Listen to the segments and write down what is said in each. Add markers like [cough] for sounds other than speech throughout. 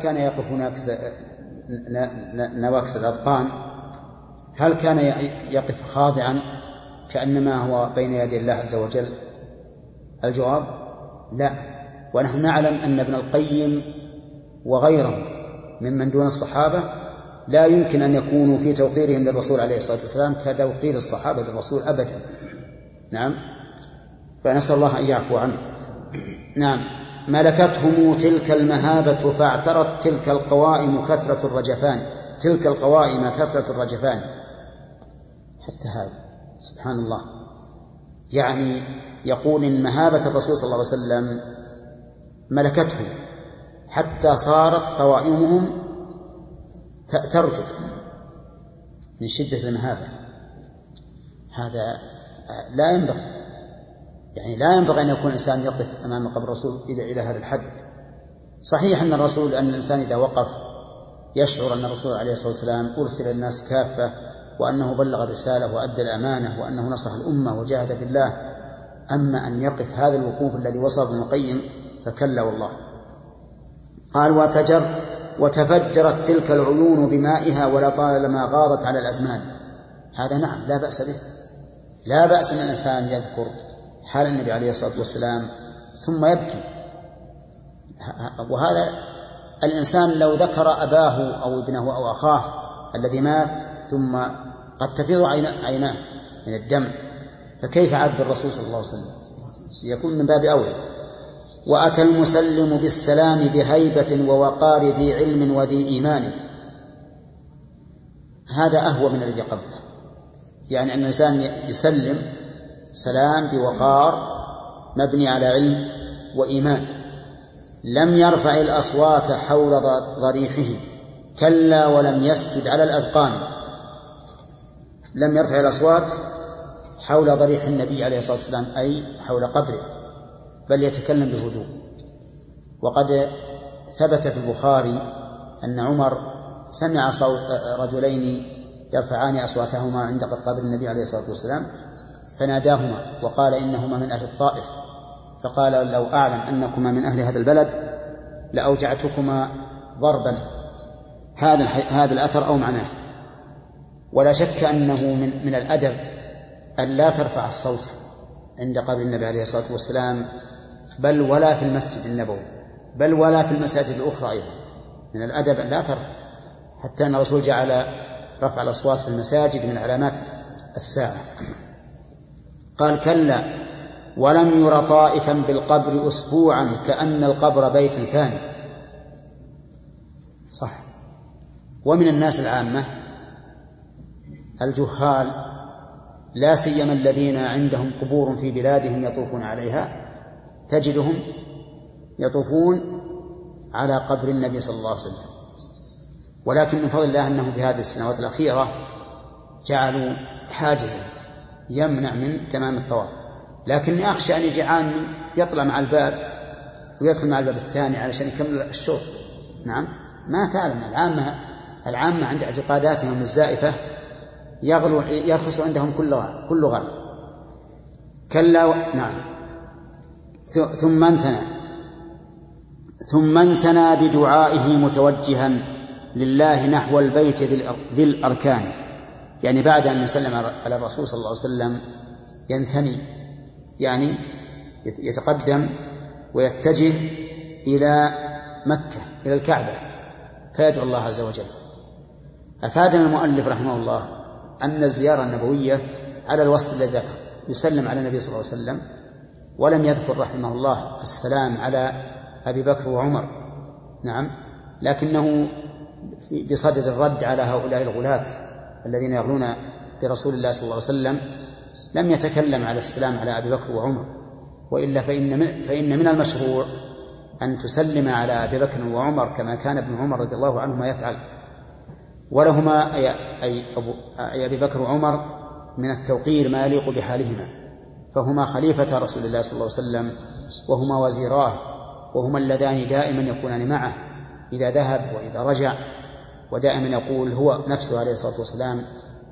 كان يقف هناك نواكس الأذقان؟ هل كان يقف خاضعا كأنما هو بين يدي الله عز وجل؟ الجواب لا. ونحن نعلم أن ابن القيم وغيره ممن دون الصحابة لا يمكن أن يكونوا في توقيرهم للرسول عليه الصلاة والسلام كتوقير الصحابة للرسول أبدا. نعم. فنسأل الله أن يعفو عنه. نعم. ملكتهم تلك المهابة فاعترت تلك القوائم كثرة الرجفان تلك القوائم كثرة الرجفان. حتى هذا سبحان الله. يعني يقول إن مهابة الرسول صلى الله عليه وسلم ملكتهم حتى صارت قوائمهم ترجف من شدة المهابة. هذا لا ينبغي. يعني لا ينبغي أن يكون الإنسان يقف أمام قبر الرسول إلى إلى هذا الحد. صحيح أن الرسول أن الإنسان إذا وقف يشعر أن الرسول عليه الصلاة والسلام أرسل الناس كافة وأنه بلغ الرسالة وأدى الأمانة وأنه نصح الأمة وجاهد في الله. أما أن يقف هذا الوقوف الذي وصف ابن القيم فكلا والله. قال وتجر وتفجرت تلك العيون بمائها ولطالما غاضت على الأزمان. هذا نعم لا بأس به. لا بأس أن الإنسان يذكر حال النبي عليه الصلاة والسلام ثم يبكي. وهذا الإنسان لو ذكر أباه أو ابنه أو أخاه الذي مات ثم قد تفيض عيناه من الدمع فكيف عاد الرسول صلى الله عليه وسلم؟ يكون من باب أولى. وأتى المسلم بالسلام بهيبة ووقار ذي علم وذي إيمان. هذا أهوى من الذي قبله. يعني أن الإنسان يسلم سلام بوقار مبني على علم وإيمان. لم يرفع الأصوات حول ضريحه كلا ولم يسجد على الأذقان. لم يرفع الأصوات حول ضريح النبي عليه الصلاة والسلام أي حول قبره بل يتكلم بهدوء. وقد ثبت في البخاري أن عمر سمع صوت رجلين يرفعان أصواتهما عند قبر النبي عليه الصلاة والسلام فناداهما وقال إنهما من أهل الطائف. فقال لو أعلم أنكما من أهل هذا البلد لأوجعتكما ضربا. هذا هذا الأثر أو معناه؟ ولا شك أنه من من الأدب أن لا ترفع الصوت عند قبر النبي عليه الصلاة والسلام بل ولا في المسجد النبوي بل ولا في المساجد الأخرى أيضا. من الأدب أن لا ترفع حتى أن الرسول جعل رفع الأصوات في المساجد من علامات الساعة. قال كلا ولم ير طائفا بالقبر أسبوعا كأن القبر بيت ثاني. صح ومن الناس العامة الجهال لا سيما الذين عندهم قبور في بلادهم يطوفون عليها تجدهم يطوفون على قبر النبي صلى الله عليه وسلم. ولكن من فضل الله انهم في هذه السنوات الأخيرة جعلوا حاجزا. يمنع من تمام الطواف. لكني أخشى أن يجي عام يطلع مع الباب ويدخل مع الباب الثاني علشان يكمل الشوط. نعم. ما تعلم العامة العامة عند اعتقاداتهم الزائفة يغلو يرخص عندهم كل كل غال كلا و... نعم. ثم انثنى. ثم انثنى بدعائه متوجها لله نحو البيت ذي الأركان. يعني بعد أن يسلم على الرسول صلى الله عليه وسلم ينثني يعني يتقدم ويتجه إلى مكة إلى الكعبة فيدعو الله عز وجل. أفادنا المؤلف رحمه الله أن الزيارة النبوية على الوصف الذي ذكر يسلم على النبي صلى الله عليه وسلم ولم يذكر رحمه الله السلام على أبي بكر وعمر. نعم لكنه بصدد الرد على هؤلاء الغلاة. الذين يغلون برسول الله صلى الله عليه وسلم لم يتكلم على السلام على أبي بكر وعمر وإلا فإن من, فإن من المشروع أن تسلم على أبي بكر وعمر كما كان ابن عمر رضي الله عنهما يفعل. ولهما أي, أي, أبو أي أبي بكر وعمر من التوقير ما يليق بحالهما. فهما خليفة رسول الله صلى الله عليه وسلم وهما وزيراه وهما اللذان دائما يكونان معه. إذا ذهب وإذا رجع ودائما يقول هو نفسه عليه الصلاة والسلام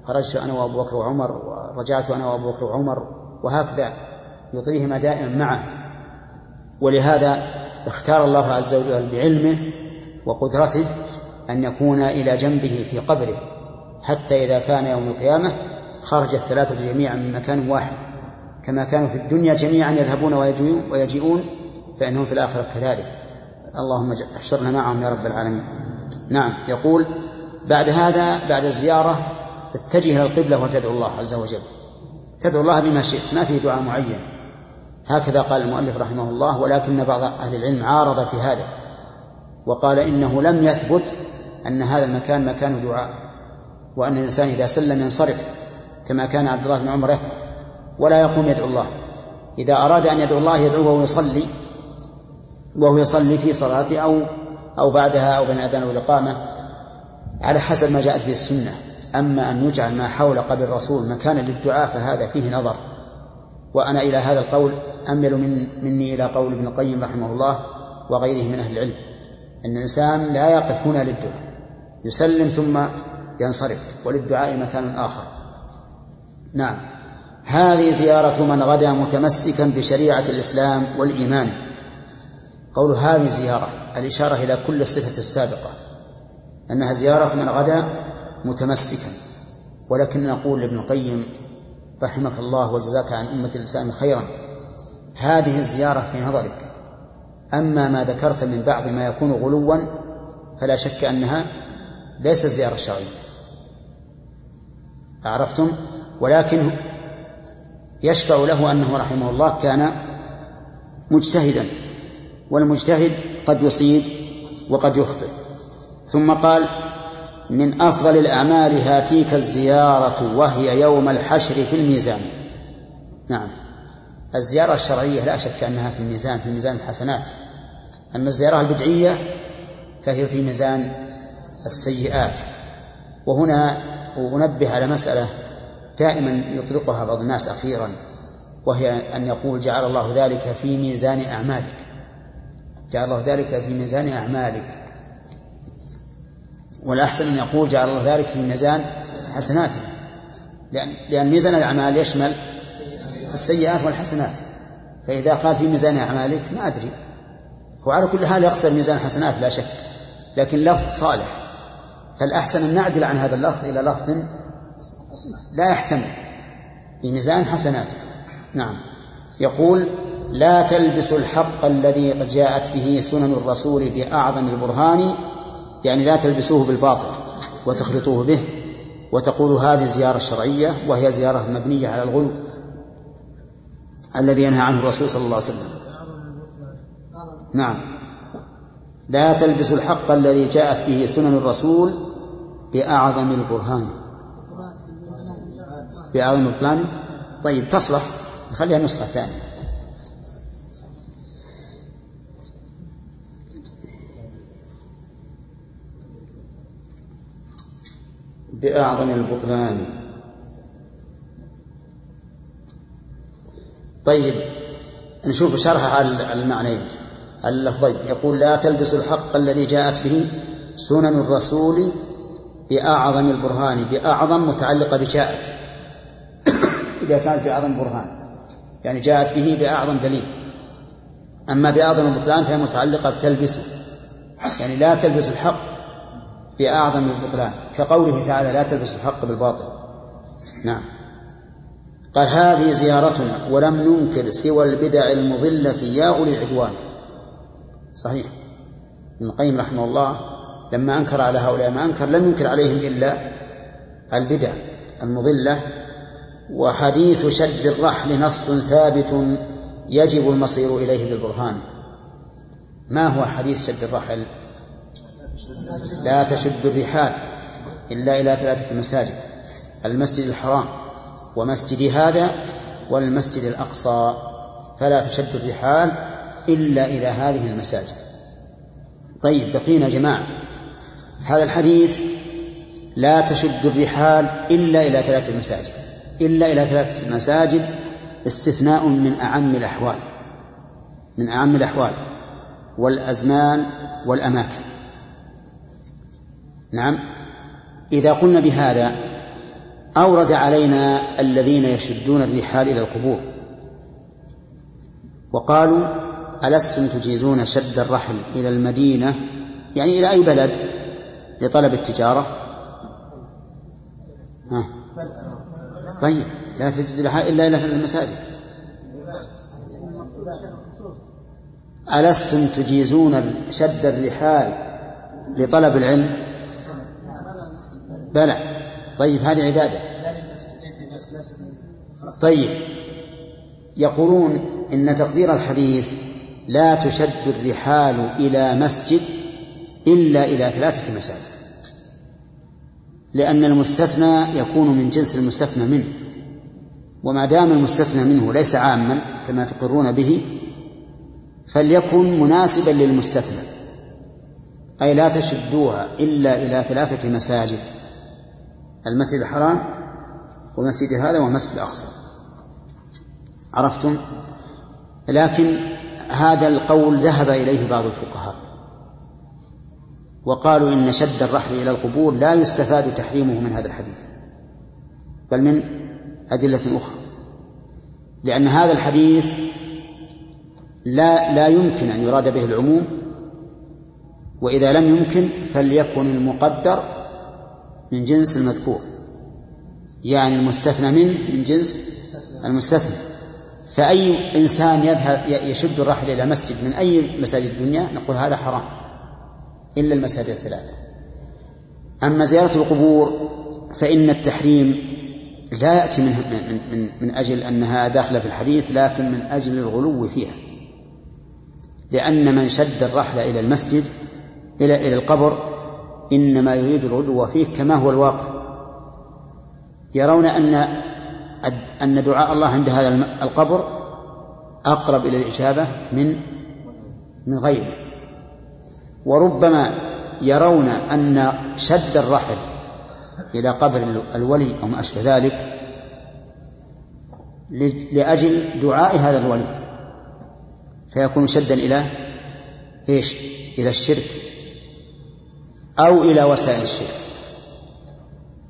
خرجت أنا وأبو بكر وعمر ورجعت أنا وأبو بكر وعمر. وهكذا يطريهما دائما معه. ولهذا اختار الله عز وجل بعلمه وقدرته أن يكون إلى جنبه في قبره حتى إذا كان يوم القيامة خرج الثلاثة جميعا من مكان واحد. كما كانوا في الدنيا جميعا يذهبون ويجيئون فإنهم في الآخرة كذلك. اللهم احشرنا معهم يا رب العالمين. نعم يقول بعد هذا بعد الزيارة تتجه إلى القبلة وتدعو الله عز وجل. تدعو الله بما شئت ما في دعاء معين. هكذا قال المؤلف رحمه الله ولكن بعض أهل العلم عارض في هذا وقال إنه لم يثبت أن هذا المكان مكان دعاء وأن الإنسان إذا سلم ينصرف كما كان عبد الله بن عمر يفعل ولا يقوم يدعو الله. إذا أراد أن يدعو الله يدعو وهو يصلي وهو يصلي في صلاته أو أو بعدها أو بين الأذان والإقامة على حسب ما جاءت به السنة. أما أن يجعل ما حول قبر الرسول مكانا للدعاء فهذا فيه نظر. وأنا إلى هذا القول أمل من مني إلى قول ابن القيم رحمه الله وغيره من أهل العلم أن الإنسان لا يقف هنا للدعاء. يسلم ثم ينصرف وللدعاء مكان آخر. نعم. هذه زيارة من غدا متمسكا بشريعة الإسلام والإيمان. قول هذه زيارة الإشارة إلى كل الصفة السابقة أنها زيارة من غدا متمسكا ولكن نقول لابن القيم رحمك الله وجزاك عن أمة الإسلام خيرا هذه الزيارة في نظرك. أما ما ذكرت من بعض ما يكون غلوا فلا شك أنها ليست زيارة شرعية. عرفتم؟ ولكن يشفع له أنه رحمه الله كان مجتهدا. والمجتهد قد يصيب وقد يخطئ. ثم قال من أفضل الأعمال هاتيك الزيارة وهي يوم الحشر في الميزان. نعم. الزيارة الشرعية لا شك أنها في الميزان في ميزان الحسنات. أما الزيارة البدعية فهي في ميزان السيئات. وهنا أنبه على مسألة دائما يطلقها بعض الناس أخيرا وهي أن يقول جعل الله ذلك في ميزان أعمالك. جعل الله ذلك في ميزان أعمالك. والأحسن أن يقول جعل الله ذلك في ميزان حسناته. لأن لأن ميزان الأعمال يشمل السيئات والحسنات. فإذا قال في ميزان أعمالك ما أدري. هو على كل حال يقصد ميزان حسنات لا شك. لكن لفظ صالح. فالأحسن أن نعدل عن هذا اللفظ إلى لفظ لا يحتمل. في ميزان حسناته. نعم. يقول لا تلبسوا الحق الذي قد جاءت به سنن الرسول بأعظم البرهان يعني لا تلبسوه بالباطل وتخلطوه به وتقولوا هذه زيارة شرعية وهي زيارة مبنية على الغلو الذي ينهى عنه الرسول صلى الله عليه وسلم. نعم. لا تلبسوا الحق الذي جاءت به سنن الرسول بأعظم البرهان. بأعظم البرهان؟ طيب تصلح. خليها نسخة ثانية. بأعظم البطلان. طيب نشوف شرح على المعنيين اللفظين يقول لا تلبسوا الحق الذي جاءت به سنن الرسول بأعظم البرهان بأعظم متعلقة بجاءت. [coughs] إذا كانت بأعظم برهان يعني جاءت به بأعظم دليل. أما بأعظم البطلان فهي متعلقة بتلبسه. يعني لا تلبس الحق بأعظم البطلان. كقوله تعالى لا تلبسوا الحق بالباطل. نعم. قال هذه زيارتنا ولم ننكر سوى البدع المضلة يا أولي العدوان صحيح. ابن القيم رحمه الله لما أنكر على هؤلاء ما أنكر لم ينكر عليهم إلا البدع المضلة وحديث شد الرحل نص ثابت يجب المصير إليه بالبرهان. ما هو حديث شد الرحل؟ لا تشد الرحال. إلا إلى ثلاثة مساجد المسجد الحرام ومسجد هذا والمسجد الأقصى. فلا تشد الرحال إلا إلى هذه المساجد. طيب بقينا جماعة. هذا الحديث لا تشد الرحال إلا إلى ثلاث مساجد. إلا إلى ثلاث مساجد استثناء من أعم الأحوال من أعم الأحوال والأزمان والأماكن. نعم. إذا قلنا بهذا أورد علينا الذين يشدون الرحال إلى القبور. وقالوا ألستم تجيزون شد الرحل إلى المدينة؟ يعني إلى أي بلد؟ لطلب التجارة؟ ها. طيب لا تجد إلا إلى المساجد. ألستم تجيزون شد الرحال لطلب العلم؟ بلى. طيب هذه عبادة. طيب يقولون إن تقدير الحديث لا تشد الرحال إلى مسجد إلا إلى ثلاثة مساجد لأن المستثنى يكون من جنس المستثنى منه وما دام المستثنى منه ليس عاما كما تقرون به فليكن مناسبا للمستثنى أي لا تشدوها إلا إلى ثلاثة مساجد. المسجد الحرام ومسجد هذا ومسجد الأقصى. عرفتم؟ لكن هذا القول ذهب إليه بعض الفقهاء وقالوا إن شد الرحل إلى القبور لا يستفاد تحريمه من هذا الحديث بل من أدلة أخرى لأن هذا الحديث لا لا يمكن أن يراد به العموم وإذا لم يمكن فليكن المقدر من جنس المذكور. يعني المستثنى منه من جنس المستثنى. فأي إنسان يذهب يشد الرحل إلى مسجد من أي مساجد الدنيا نقول هذا حرام. إلا المساجد الثلاثة. أما زيارة القبور فإن التحريم لا يأتي من, من, من, من أجل أنها داخلة في الحديث لكن من أجل الغلو فيها. لأن من شد الرحل إلى المسجد إلى إلى القبر إنما يريد الغلو فيه كما هو الواقع. يرون أن أن دعاء الله عند هذا القبر أقرب إلى الإجابة من من غيره. وربما يرون أن شد الرحل إلى قبر الولي أو ما أشبه ذلك لأجل دعاء هذا الولي. فيكون شدا إلى إيش؟ إلى الشرك. أو إلى وسائل الشرك.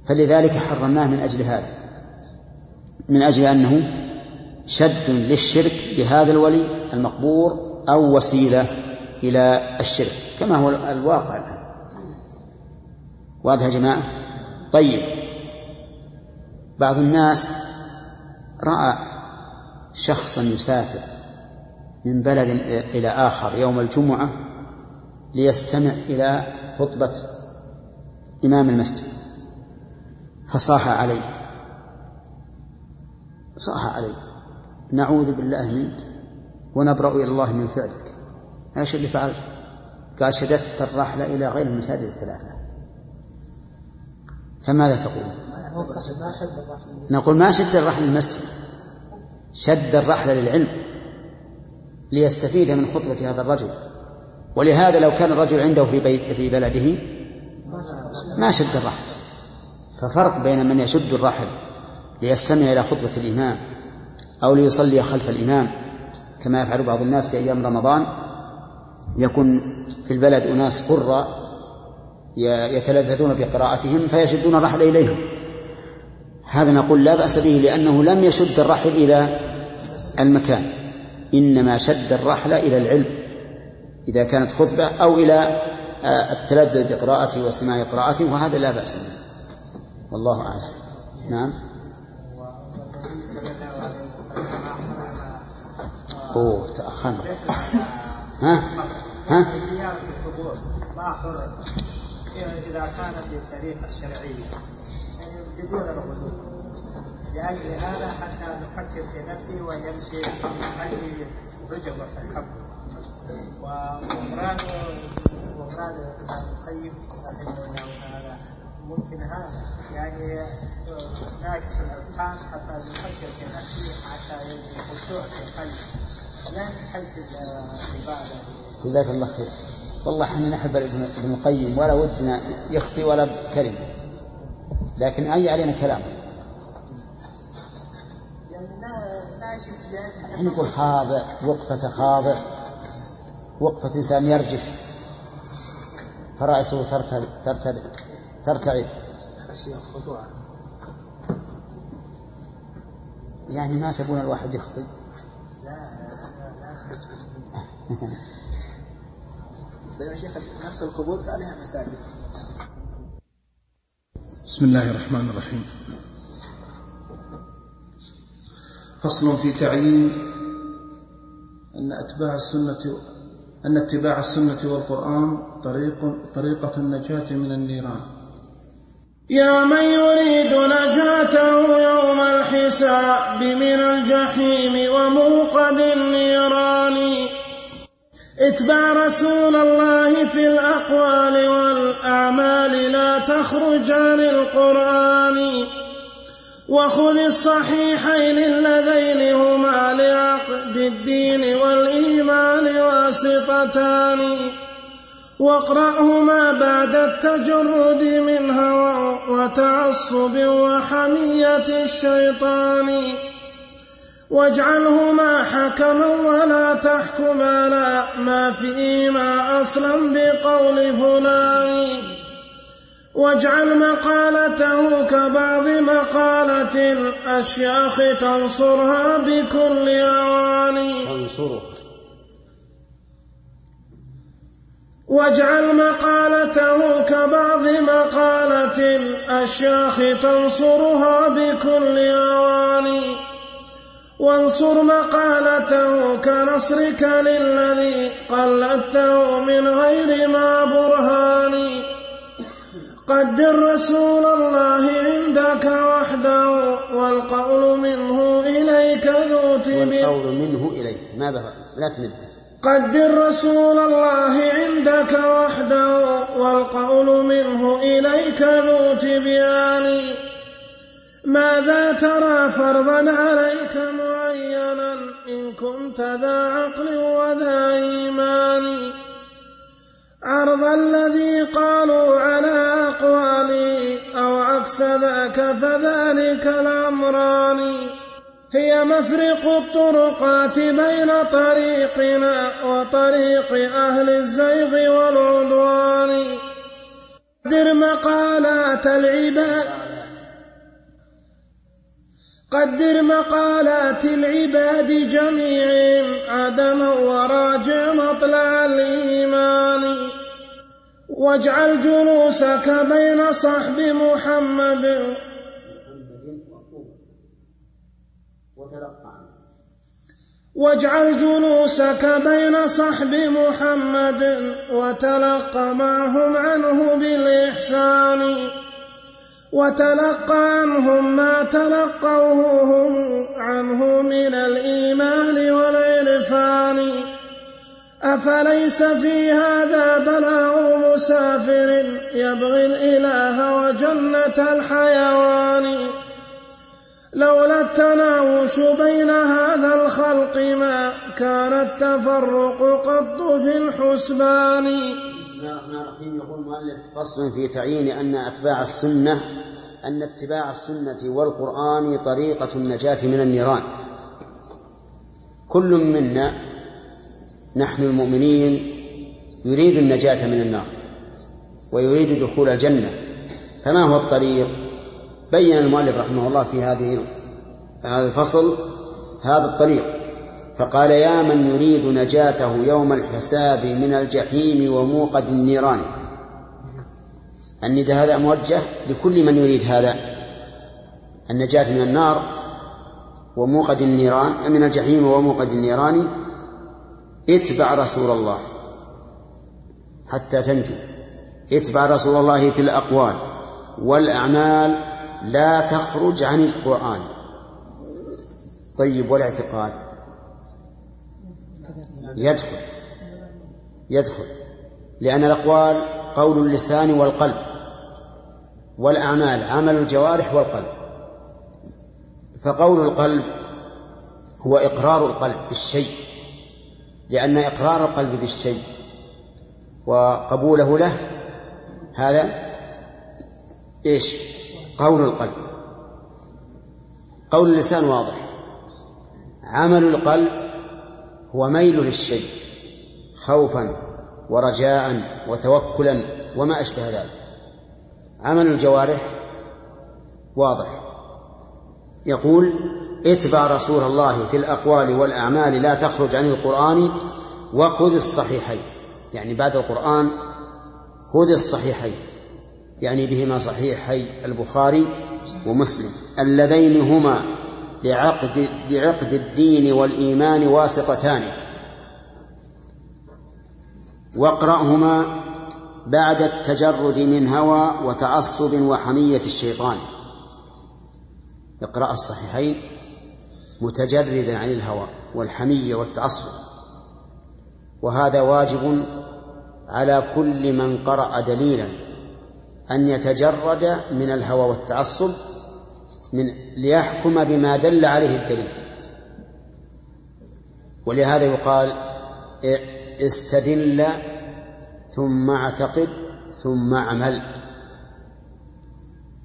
فلذلك حرمناه من أجل هذا. من أجل أنه شد للشرك بهذا الولي المقبور أو وسيلة إلى الشرك كما هو الواقع الآن. واضح يا جماعة؟ طيب. بعض الناس رأى شخصا يسافر من بلد إلى آخر يوم الجمعة ليستمع إلى خطبة إمام المسجد فصاح عليه صاح عليه نعوذ بالله منك ونبرأ إلى الله من فعلك إيش اللي فعلت؟ قال شددت الرحلة إلى غير المساجد الثلاثة فماذا تقول؟ نقول ما شد الرحل للمسجد شد الرحلة للعلم ليستفيد من خطبة هذا الرجل ولهذا لو كان الرجل عنده في بيت في بلده ما شد الرحل ففرق بين من يشد الرحل ليستمع إلى خطبة الإمام أو ليصلي خلف الإمام كما يفعل بعض الناس في أيام رمضان. يكون في البلد أناس قراء يتلذذون بقراءتهم فيشدون الرحل إليهم. هذا نقول لا بأس به لأنه لم يشد الرحل إلى المكان إنما شد الرحل إلى العلم. إذا كانت خطبة أو إلى آه، التلذذ بقراءته واستماع قراءته وهذا لا بأس به. والله أعلم. نعم. أوه تأخرنا. ها؟ ها؟ إذا كانت بالطريقة الشرعية بدون الغلو لأجل هذا حتى نفكر في نفسي ويمشي هل رجب الحب. ومراد ومراد ابن القيم رحمه الله تعالى. ممكن هذا. يعني ناقص الأذقان حتى نفكر في نفسي حتى يجد خشوع في القلب. لا من حيث العبادة. جزاك الله خير. والله إحنا نحب ابن القيم ولا ودنا يخطي ولا كلمه لكن أي علينا كلامه يعني نقول خاضع وقفة خاضع. وقفة إنسان يرجف. فرأسه ترتعد ترتعد يعني ما تبون الواحد يخطي. يا شيخ نفس عليها بسم الله الرحمن الرحيم. فصل في تعيين أن أتباع السنة أن اتباع السنة والقرآن طريق طريقة النجاة من النيران. يا من يريد نجاته يوم الحساب من الجحيم وموقد النيران. اتبع رسول الله في الأقوال والأعمال لا تخرج عن القرآن. وخذ الصحيحين اللذين هما لعقد الدين والإيمان واسطتان واقرأهما بعد التجرد من هوى وتعصب وحمية الشيطان. واجعلهما حكما ولا تحكم على ما فيهما أصلا بقول فلان واجعل مقالته كبعض مقالة الأشياخ تنصرها بكل أواني. تنصره. واجعل مقالته كبعض مقالة الأشياخ تنصرها بكل أواني. وانصر مقالته كنصرك للذي قلدته من غير ما برهان قدر رسول الله عندك وحده والقول منه إليك ذو والقول منه إليك. ما بها لا تمده قدر رسول الله عندك وحده والقول منه إليك ذو تبيان ماذا ترى فرضا عليك معينا؟ إن كنت ذا عقل وذا إيمان. عرض الذي قالوا على أقوالي أو عكس ذاك فذلك الأمران. هي مفرق الطرقات بين طريقنا وطريق أهل الزيغ والعدوان. قدر مقالات العباد قدر مقالات العباد جميعهم عدما واجعل جلوسك بين صحب محمد. واجعل جلوسك بين صحب محمد وتلقى معهم عنه بالإحسان. وتلقى عنهم ما تلقوه هم عنه من الإيمان والعرفان. أفليس في هذا بلاء مسافر يبغي الإله وجنة الحيوان؟ لولا التناوش بين هذا الخلق ما كان التفرق قط في الحسبان. بسم الله الرحمن الرحيم. يقول المؤلف فصل في تعيين أن أتباع السنة أن اتباع السنة والقرآن طريقة النجاة من النيران. كل منا نحن المؤمنين يريد النجاة من النار ويريد دخول الجنة. فما هو الطريق؟ بين المؤلف رحمه الله في هذه هذا الفصل هذا الطريق. فقال يا من يريد نجاته يوم الحساب من الجحيم وموقد النيران. النداء هذا موجه لكل من يريد هذا. النجاة من النار وموقد النيران من الجحيم وموقد النيران. اتبع رسول الله حتى تنجو. اتبع رسول الله في الأقوال والأعمال لا تخرج عن القرآن. طيب والاعتقاد؟ يدخل يدخل لأن الأقوال قول اللسان والقلب والأعمال عمل الجوارح والقلب. فقول القلب هو إقرار القلب بالشيء. لأن إقرار القلب بالشيء وقبوله له هذا إيش؟ قول القلب. قول اللسان واضح. عمل القلب هو ميل للشيء خوفا ورجاء وتوكلا وما أشبه ذلك. عمل الجوارح واضح. يقول اتبع رسول الله في الأقوال والأعمال لا تخرج عن القرآن وخذ الصحيحين. يعني بعد القرآن خذ الصحيحين. يعني بهما صحيحي البخاري ومسلم. اللذين هما لعقد لعقد الدين والإيمان واسطتان. واقرأهما بعد التجرد من هوى وتعصب وحمية الشيطان. اقرأ الصحيحين. متجردا عن الهوى والحمية والتعصب. وهذا واجب على كل من قرأ دليلا أن يتجرد من الهوى والتعصب من ليحكم بما دل عليه الدليل. ولهذا يقال استدل ثم اعتقد ثم اعمل.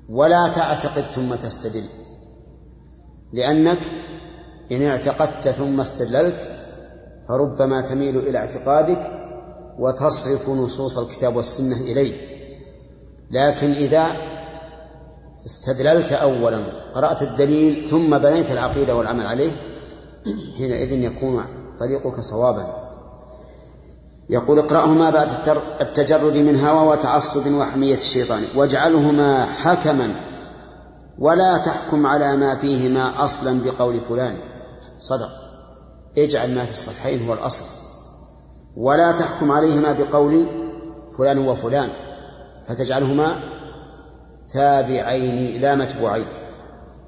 ولا تعتقد ثم تستدل. لأنك إن اعتقدت ثم استدللت فربما تميل إلى اعتقادك وتصرف نصوص الكتاب والسنة إليه. لكن إذا استدللت أولا قرأت الدليل ثم بنيت العقيدة والعمل عليه حينئذ يكون طريقك صوابا. يقول اقرأهما بعد التجرد من هوى وتعصب وحمية الشيطان واجعلهما حكما ولا تحكم على ما فيهما أصلا بقول فلان. صدق. اجعل ما في الصحيحين هو الأصل. ولا تحكم عليهما بقول فلان وفلان فتجعلهما تابعين لا متبوعين.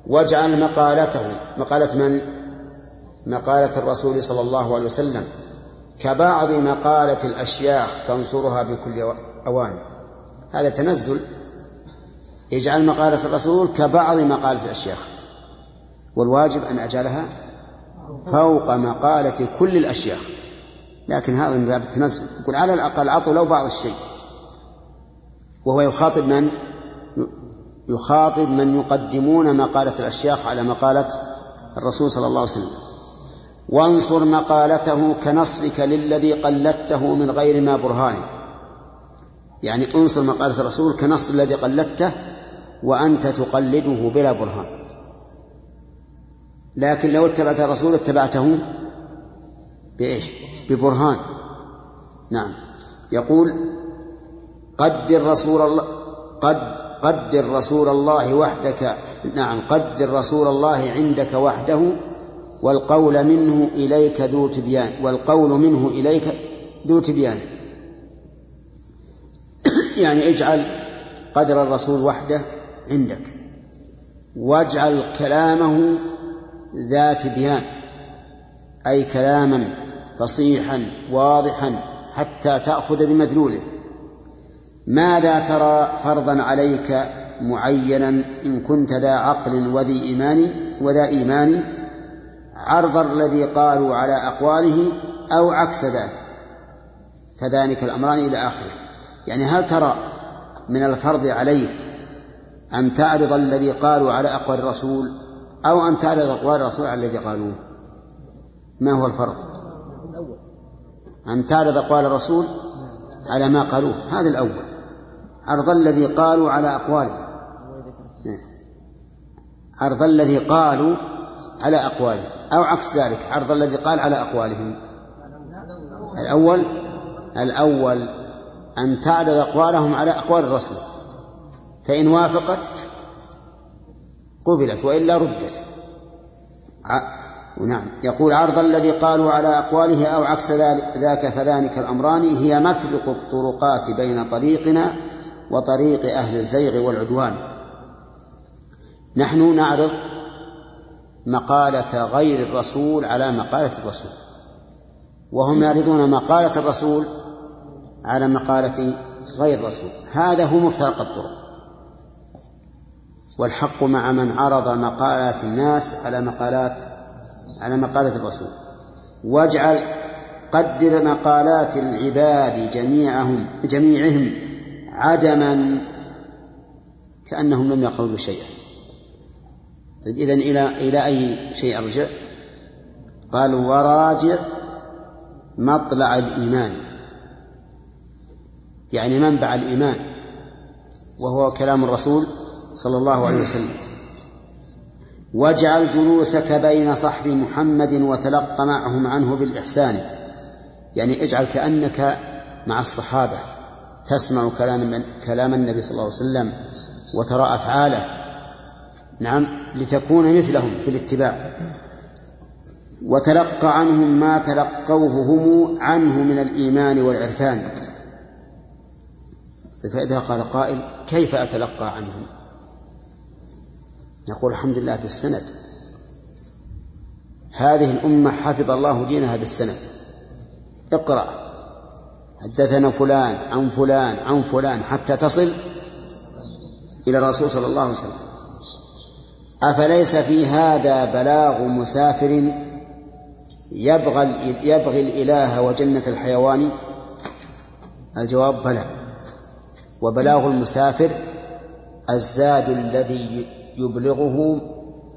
واجعل مقالته مقالة من؟ مقالة الرسول صلى الله عليه وسلم. كبعض مقالة الأشياخ تنصرها بكل أوان. هذا تنزل. اجعل مقالة الرسول كبعض مقالة الأشياخ. والواجب أن أجعلها فوق مقالة كل الأشياخ. لكن هذا من باب التنزل يقول على الأقل أعطوا لو بعض الشيء. وهو يخاطب من يخاطب من يقدمون مقالة الأشياخ على مقالة الرسول صلى الله عليه وسلم. وانصر مقالته كنصرك للذي قلدته من غير ما برهان. يعني انصر مقالة الرسول كنصر الذي قلدته وأنت تقلده بلا برهان. لكن لو اتبعت الرسول اتبعته بإيش؟ ببرهان. نعم. يقول قدر رسول الله قد قدر رسول الله وحدك نعم قدر رسول الله عندك وحده والقول منه إليك ذو تبيان والقول منه إليك ذو تبيان. [coughs] يعني اجعل قدر الرسول وحده عندك واجعل كلامه ذات بيان أي كلاما فصيحا واضحا حتى تأخذ بمدلوله. ماذا ترى فرضا عليك معينا إن كنت ذا عقل وذي إيمان وذا إيمان عرض الذي قالوا على أقواله أو عكس ذلك؟ فذلك الأمران إلى آخره. يعني هل ترى من الفرض عليك أن تعرض الذي قالوا على أقوال الرسول أو أن تعرض أقوال الرسول على الذي قالوه. ما هو الفرق؟ أن تعرض أقوال الرسول على ما قالوه. هذا الأول. عرض الذي قالوا على أقواله. عرض الذي قالوا على أقواله. أو عكس ذلك عرض الذي قال على أقوالهم. الأول الأول أن تعرض أقوالهم على أقوال الرسول. فإن وافقت قبلت وإلا ردت. نعم. يقول عرض الذي قالوا على أقواله أو عكس ذاك فذلك الأمران هي مفرق الطرقات بين طريقنا وطريق أهل الزيغ والعدوان. نحن نعرض مقالة غير الرسول على مقالة الرسول. وهم يعرضون مقالة الرسول على مقالة غير الرسول. هذا هو مفترق الطرق. والحق مع من عرض مقالات الناس على مقالات على مقالة الرسول. واجعل قدر مقالات العباد جميعهم جميعهم عدما كأنهم لم يقولوا شيئا. طيب إذن إلى إلى أي شيء أرجع؟ قال وراجع مطلع الإيمان. يعني منبع الإيمان. وهو كلام الرسول صلى الله عليه وسلم. واجعل جلوسك بين صحب محمد وتلق معهم عنه بالإحسان. يعني اجعل كأنك مع الصحابة. تسمع كلام كلام النبي صلى الله عليه وسلم وترى أفعاله. نعم لتكون مثلهم في الاتباع. وتلقى عنهم ما تلقوه هم عنه من الإيمان والعرفان. فإذا قال قائل كيف أتلقى عنهم؟ نقول الحمد لله بالسند. هذه الأمة حفظ الله دينها بالسند. اقرأ. حدثنا فلان عن فلان عن فلان حتى تصل إلى الرسول صلى الله عليه وسلم. أفليس في هذا بلاغ مسافر يبغى يبغي الإله وجنة الحيوان؟ الجواب بلى. وبلاغ المسافر الزاد الذي يبلغه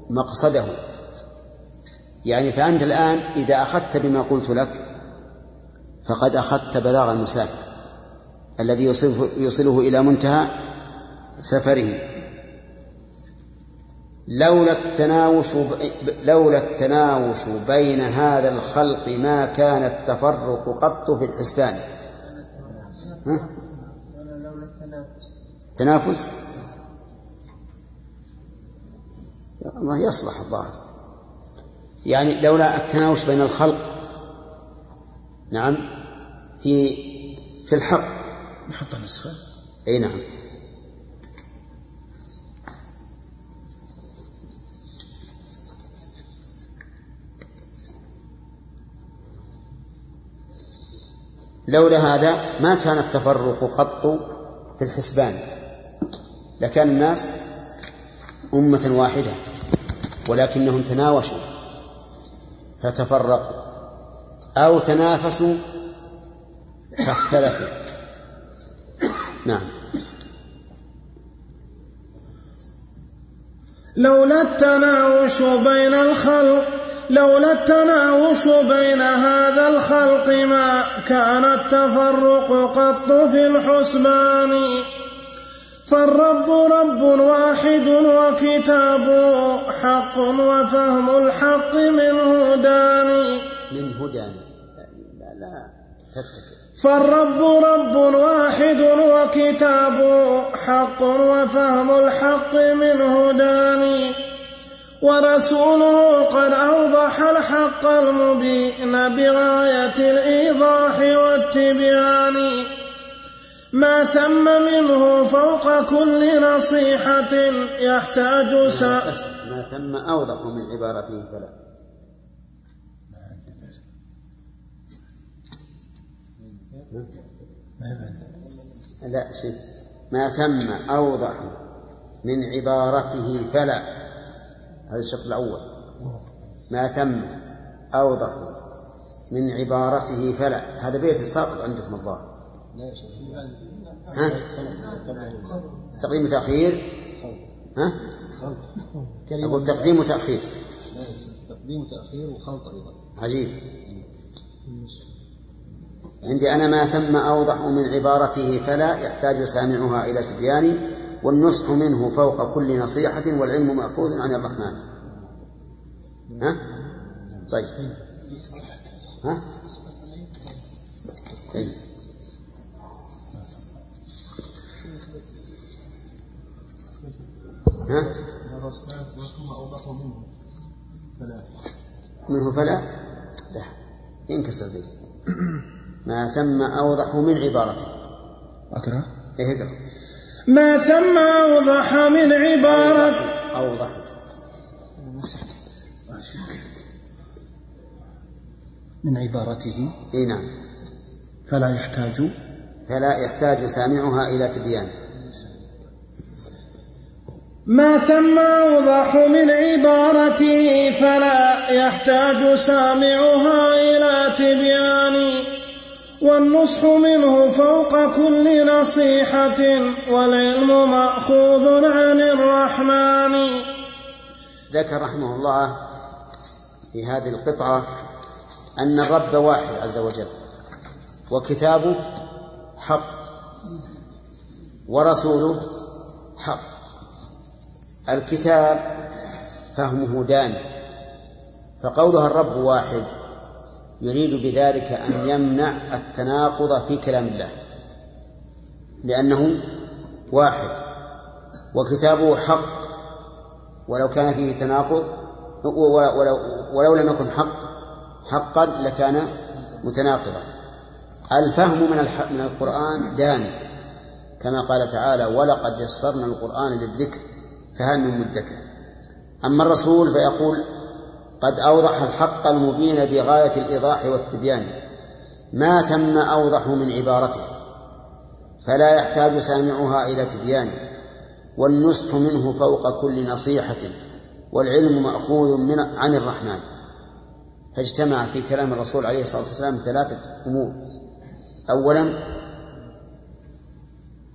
مقصده. يعني فأنت الآن إذا أخذت بما قلت لك فقد أخذت بلاغ المسافر الذي يصله, يصله إلى منتهى سفره. لولا التناوش لولا التناوش بين هذا الخلق ما كان التفرق قط في الحسبان. ها؟ تنافس؟ الله يصلح الظاهر. يعني لولا التناوش بين الخلق نعم في في الحق. نحط نسخة أي نعم. لولا هذا ما كان التفرق قط في الحسبان. لكان الناس أمة واحدة ولكنهم تناوشوا فتفرقوا أو تنافسوا فاختلفوا. نعم. لولا التناوش بين الخلق لولا التناوش بين هذا الخلق ما كان التفرق قط في الحسبان. فالرب رب واحد وكتابه حق وفهم الحق منه داني منه داني لا لا فالرب رب واحد وكتابه حق وفهم الحق منه داني ورسوله قد أوضح الحق المبين بغاية الإيضاح والتبيان. ما ثم منه فوق كل نصيحة يحتاج سا ما ثم أوضح من عبارته فلا. لا شيء ما ثم أوضح من عبارته فلا. هذا الشرط الأول. ما ثم أوضح من عبارته فلا. هذا بيت ساقط عندكم الظاهر. ها؟ تقديم وتأخير؟ ها؟ أقول تقديم وتأخير. تقديم وتأخير وخلط أيضا. عجيب. عندي أنا ما ثم أوضح من عبارته فلا يحتاج سامعها إلى تبيان والنصح منه فوق كل نصيحة والعلم مأخوذ عن الرحمن. ها؟ طيب. ها؟ طيب. ها؟ منه فلا؟ لا ينكسر البيت ما ثم أوضح من عبارته. أقرأ. إيه اقرأ. ما ثم أوضح من عبارة أوضح من عبارته؟ إي نعم. فلا يحتاج. فلا يحتاج سامعها إلى تبيان ما ثم أوضح من عبارته فلا يحتاج سامعها إلى تبيان. والنصح منه فوق كل نصيحة والعلم مأخوذ عن الرحمن. ذكر رحمه الله في هذه القطعة أن الرب واحد عز وجل وكتابه حق ورسوله حق. الكتاب فهمه داني فقولها الرب واحد يريد بذلك أن يمنع التناقض في كلام الله لأنه واحد وكتابه حق ولو كان فيه تناقض ولو, ولو لم يكن حق حقا لكان متناقضا. الفهم من من القرآن دان كما قال تعالى ولقد يسرنا القرآن للذكر فهل من مدكر. أما الرسول فيقول قد أوضح الحق المبين بغاية الإيضاح والتبيان. ما ثم أوضح من عبارته. فلا يحتاج سامعها إلى تبيان. والنصح منه فوق كل نصيحة. والعلم مأخوذ من عن الرحمن. فاجتمع في كلام الرسول عليه الصلاة والسلام ثلاثة أمور. أولا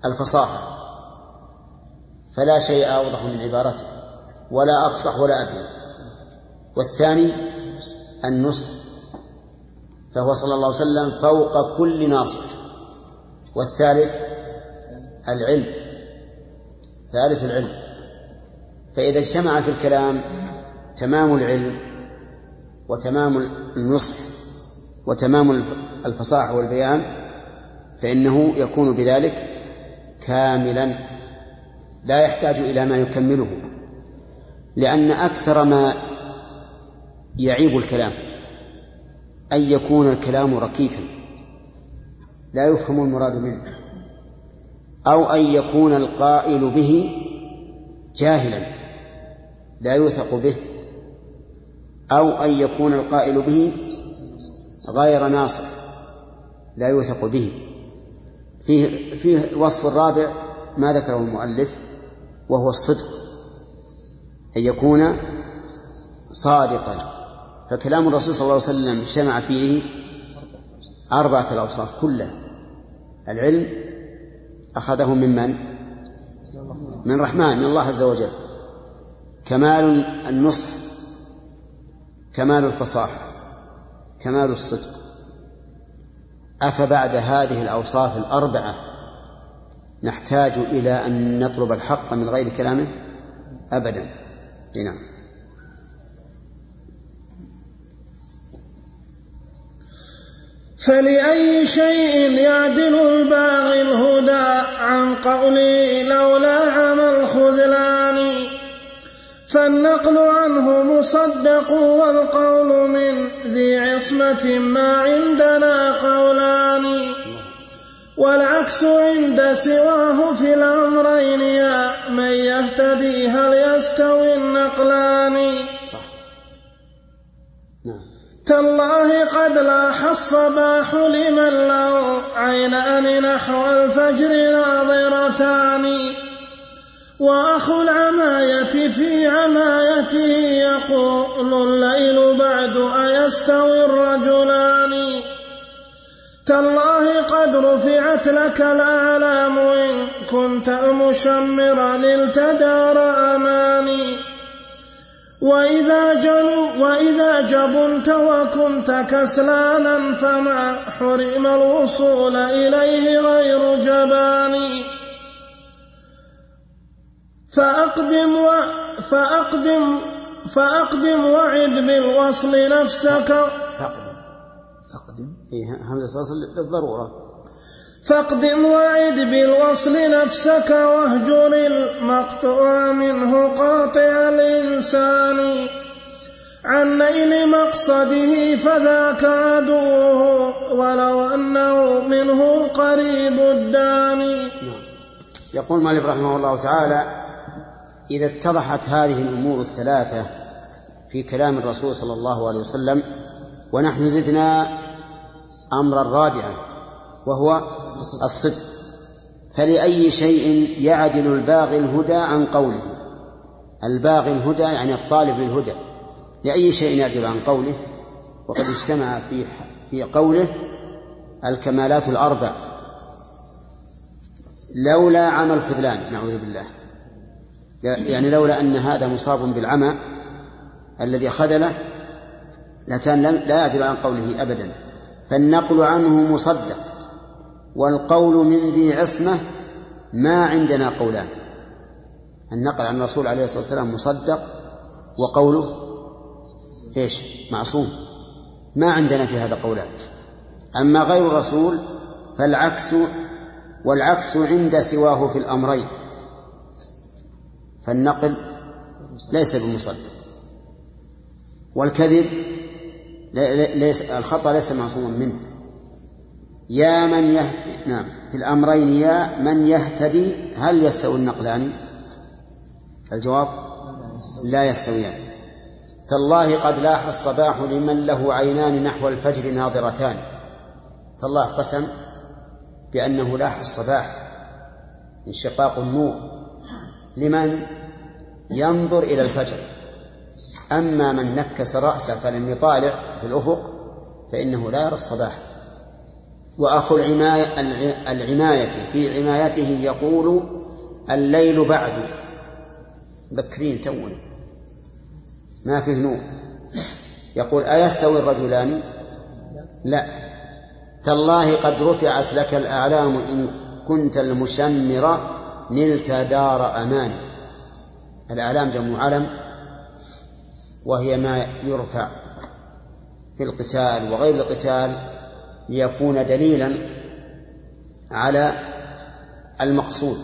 الفصاحة. فلا شيء أوضح من عبارته ولا أفصح ولا أبين والثاني النصح فهو صلى الله عليه وسلم فوق كل ناصح. والثالث العلم ثالث العلم. فإذا اجتمع في الكلام تمام العلم وتمام النصح وتمام الفصاحة والبيان فإنه يكون بذلك كاملا. لا يحتاج إلى ما يكمله لأن أكثر ما يعيب الكلام أن يكون الكلام ركيكا لا يفهم المراد منه أو أن يكون القائل به جاهلا لا يوثق به أو أن يكون القائل به غير ناصح لا يوثق به. فيه فيه الوصف الرابع ما ذكره المؤلف وهو الصدق أن يكون صادقا. فكلام الرسول صلى الله عليه وسلم اجتمع فيه أربعة الأوصاف كلها. العلم أخذه من من؟ من رحمن من الله عز وجل. كمال النصح كمال الفصاحة كمال الصدق. أفبعد هذه الأوصاف الأربعة نحتاج إلى أن نطلب الحق من غير كلامه؟ أبدا. نعم. فلأي شيء يعدل الباغي الهدى عن قولي لولا عمى الخذلان فالنقل عنه مصدق والقول من ذي عصمة ما عندنا قولان. والعكس عند سواه في الأمرين يا من يهتدي هل يستوي النقلان؟ صح نعم تالله قد لاح الصباح لمن له عينان نحو الفجر ناظرتان. وأخو العماية في عمايته يقول الليل بعد أيستوي الرجلان. تالله قد رفعت لك الآلام إن كنت المشمر للتدار أماني وإذا, جنوا وإذا جبنت وكنت كسلانا فما حرم الوصول إليه غير جباني. فأقدم و فأقدم فأقدم وعد بالوصل نفسك. فأقدم. همزة وصل للضرورة. فاقدم وعد بالوصل نفسك واهجر المقطوع منه قاطع الإنسان. عن نيل مقصده فذاك عدوه ولو أنه منه القريب الداني نعم. يقول مالك رحمه الله تعالى إذا اتضحت هذه الأمور الثلاثة في كلام الرسول صلى الله عليه وسلم ونحن زدنا أمرا رابعا وهو الصدق. فلأي شيء يعدل الباغي الهدى عن قوله. الباغي الهدى يعني الطالب للهدى. لأي شيء يعدل عن قوله؟ وقد اجتمع في في قوله الكمالات الأربع. لولا عمى الخذلان نعوذ بالله. يعني لولا أن هذا مصاب بالعمى الذي خذله لكان لا يعدل عن قوله أبدا. فالنقل عنه مصدق والقول من ذي عصمة ما عندنا قولان. النقل عن الرسول عليه الصلاة والسلام مصدق وقوله إيش؟ معصوم. ما عندنا في هذا قولان. أما غير الرسول فالعكس والعكس عند سواه في الأمرين. فالنقل ليس بمصدق. والكذب ليس الخطأ ليس معصوما منه. يا من يهتدي نعم. في الأمرين يا من يهتدي هل يستوي النقلان؟ الجواب لا يستويان. تالله قد لاح الصباح لمن له عينان نحو الفجر ناظرتان. تالله قسم بأنه لاح الصباح انشقاق النور. لمن ينظر إلى الفجر. أما من نكس رأسه فلم يطالع في الأفق فإنه لا يرى الصباح. وأخو العماية, العماية في عمايته يقول الليل بعد. بكرين تونا ما فيه نور. يقول أيستوي الرجلان؟ لا. تالله قد رفعت لك الأعلام إن كنت المشمر نلت دار أمان. الأعلام جمع علم. وهي ما يرفع في القتال وغير القتال ليكون دليلا على المقصود.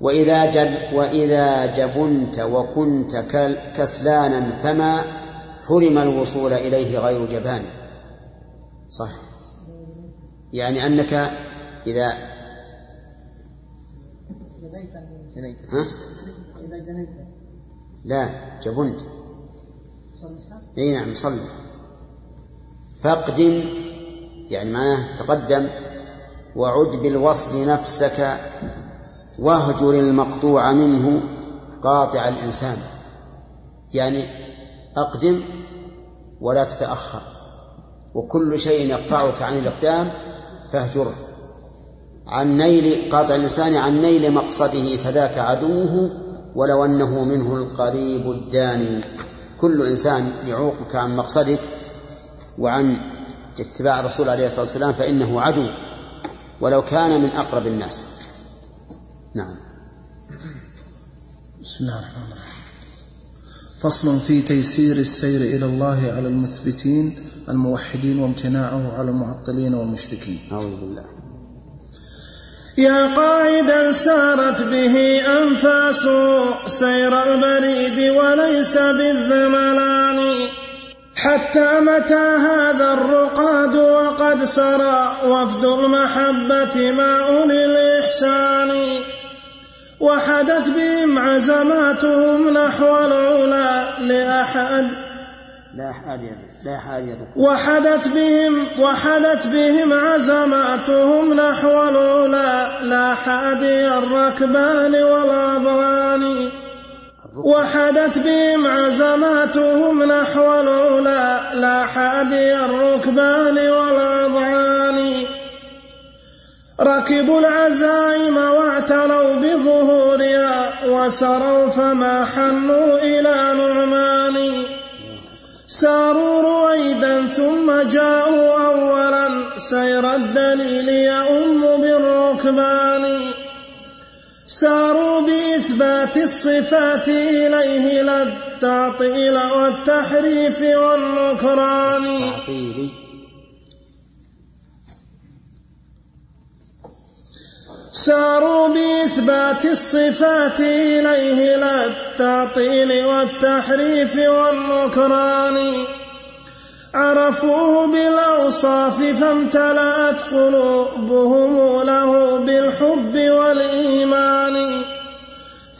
وإذا جب وإذا جبنت وكنت كسلانا فما حرم الوصول إليه غير جبان. صح. يعني أنك إذا ها؟ لا جبنت. إي نعم صلح. فاقدم يعني معناه تقدم وعد بالوصل نفسك واهجر المقطوع منه قاطع الإنسان. يعني أقدم ولا تتأخر وكل شيء يقطعك عن الإقدام فاهجره. عن نيل قاطع الإنسان عن نيل مقصده فذاك عدوه ولو أنه منه القريب الداني. كل إنسان يعوقك عن مقصدك وعن اتباع الرسول عليه الصلاة والسلام فإنه عدو ولو كان من أقرب الناس. نعم. بسم الله الرحمن الرحيم. فصل في تيسير السير إلى الله على المثبتين الموحدين وامتناعه على المعطلين والمشركين. أعوذ بالله. يا قاعدا سارت به أنفاس سير البريد وليس بالذملان. حتى متى هذا الرقاد وقد سرى وفد المحبة مع أولي الإحسان. وحدت بهم عزماتهم نحو العلا لأحد. لا حادي لا حادي وحدت بهم وحدت بهم عزماتهم نحو العلا لا حادي الركبان والأضغان وحدت بهم عزماتهم نحو العلا لا حادي الركبان والأضعان ركبوا العزائم واعتنوا بظهورها وسروا فما حنوا إلى نعمان. ساروا رويدا ثم جاءوا أولا. سير الدليل يؤم بالركبان. ساروا بإثبات الصفات إليه لا التعطيل والتحريف والنكران. ساروا بإثبات الصفات إليه لا التعطيل والتحريف والنكران عرفوه بالأوصاف فامتلأت قلوبهم له بالحب والإيمان.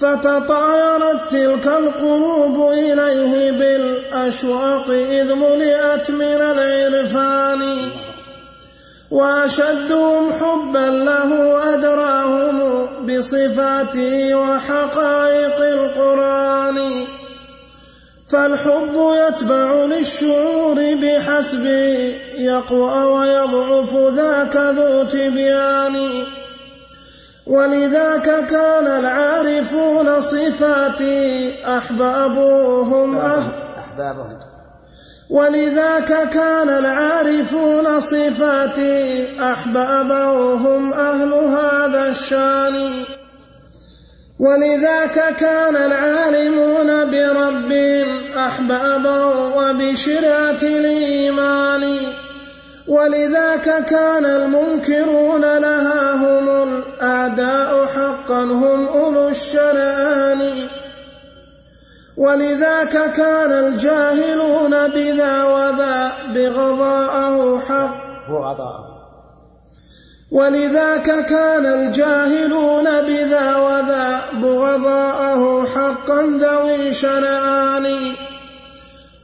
فتطايرت تلك القلوب إليه بالأشواق إذ ملئت من العرفان. وأشدهم حبا له أدراهم بصفاته وحقائق القرآن. فالحب يتبع للشعور بحسب يقوى ويضعف ذاك ذو تبيان. ولذاك كان العارفون صفاتي أحبابهم أحبابهم. ولذاك كان العارفون صفاتي أحبابهم أهل هذا الشان. ولذاك كان العالمون بربهم أحبابا وبشرعة الإيمان. ولذاك كان المنكرون لها هم الأعداء حقا هم أولو الشنآن. ولذاك كان الجاهلون بذا وذا بغضاءه حق. عطاء ولذاك كان الجاهلون بذا وذا بغضاءه حقا ذوي شنآن.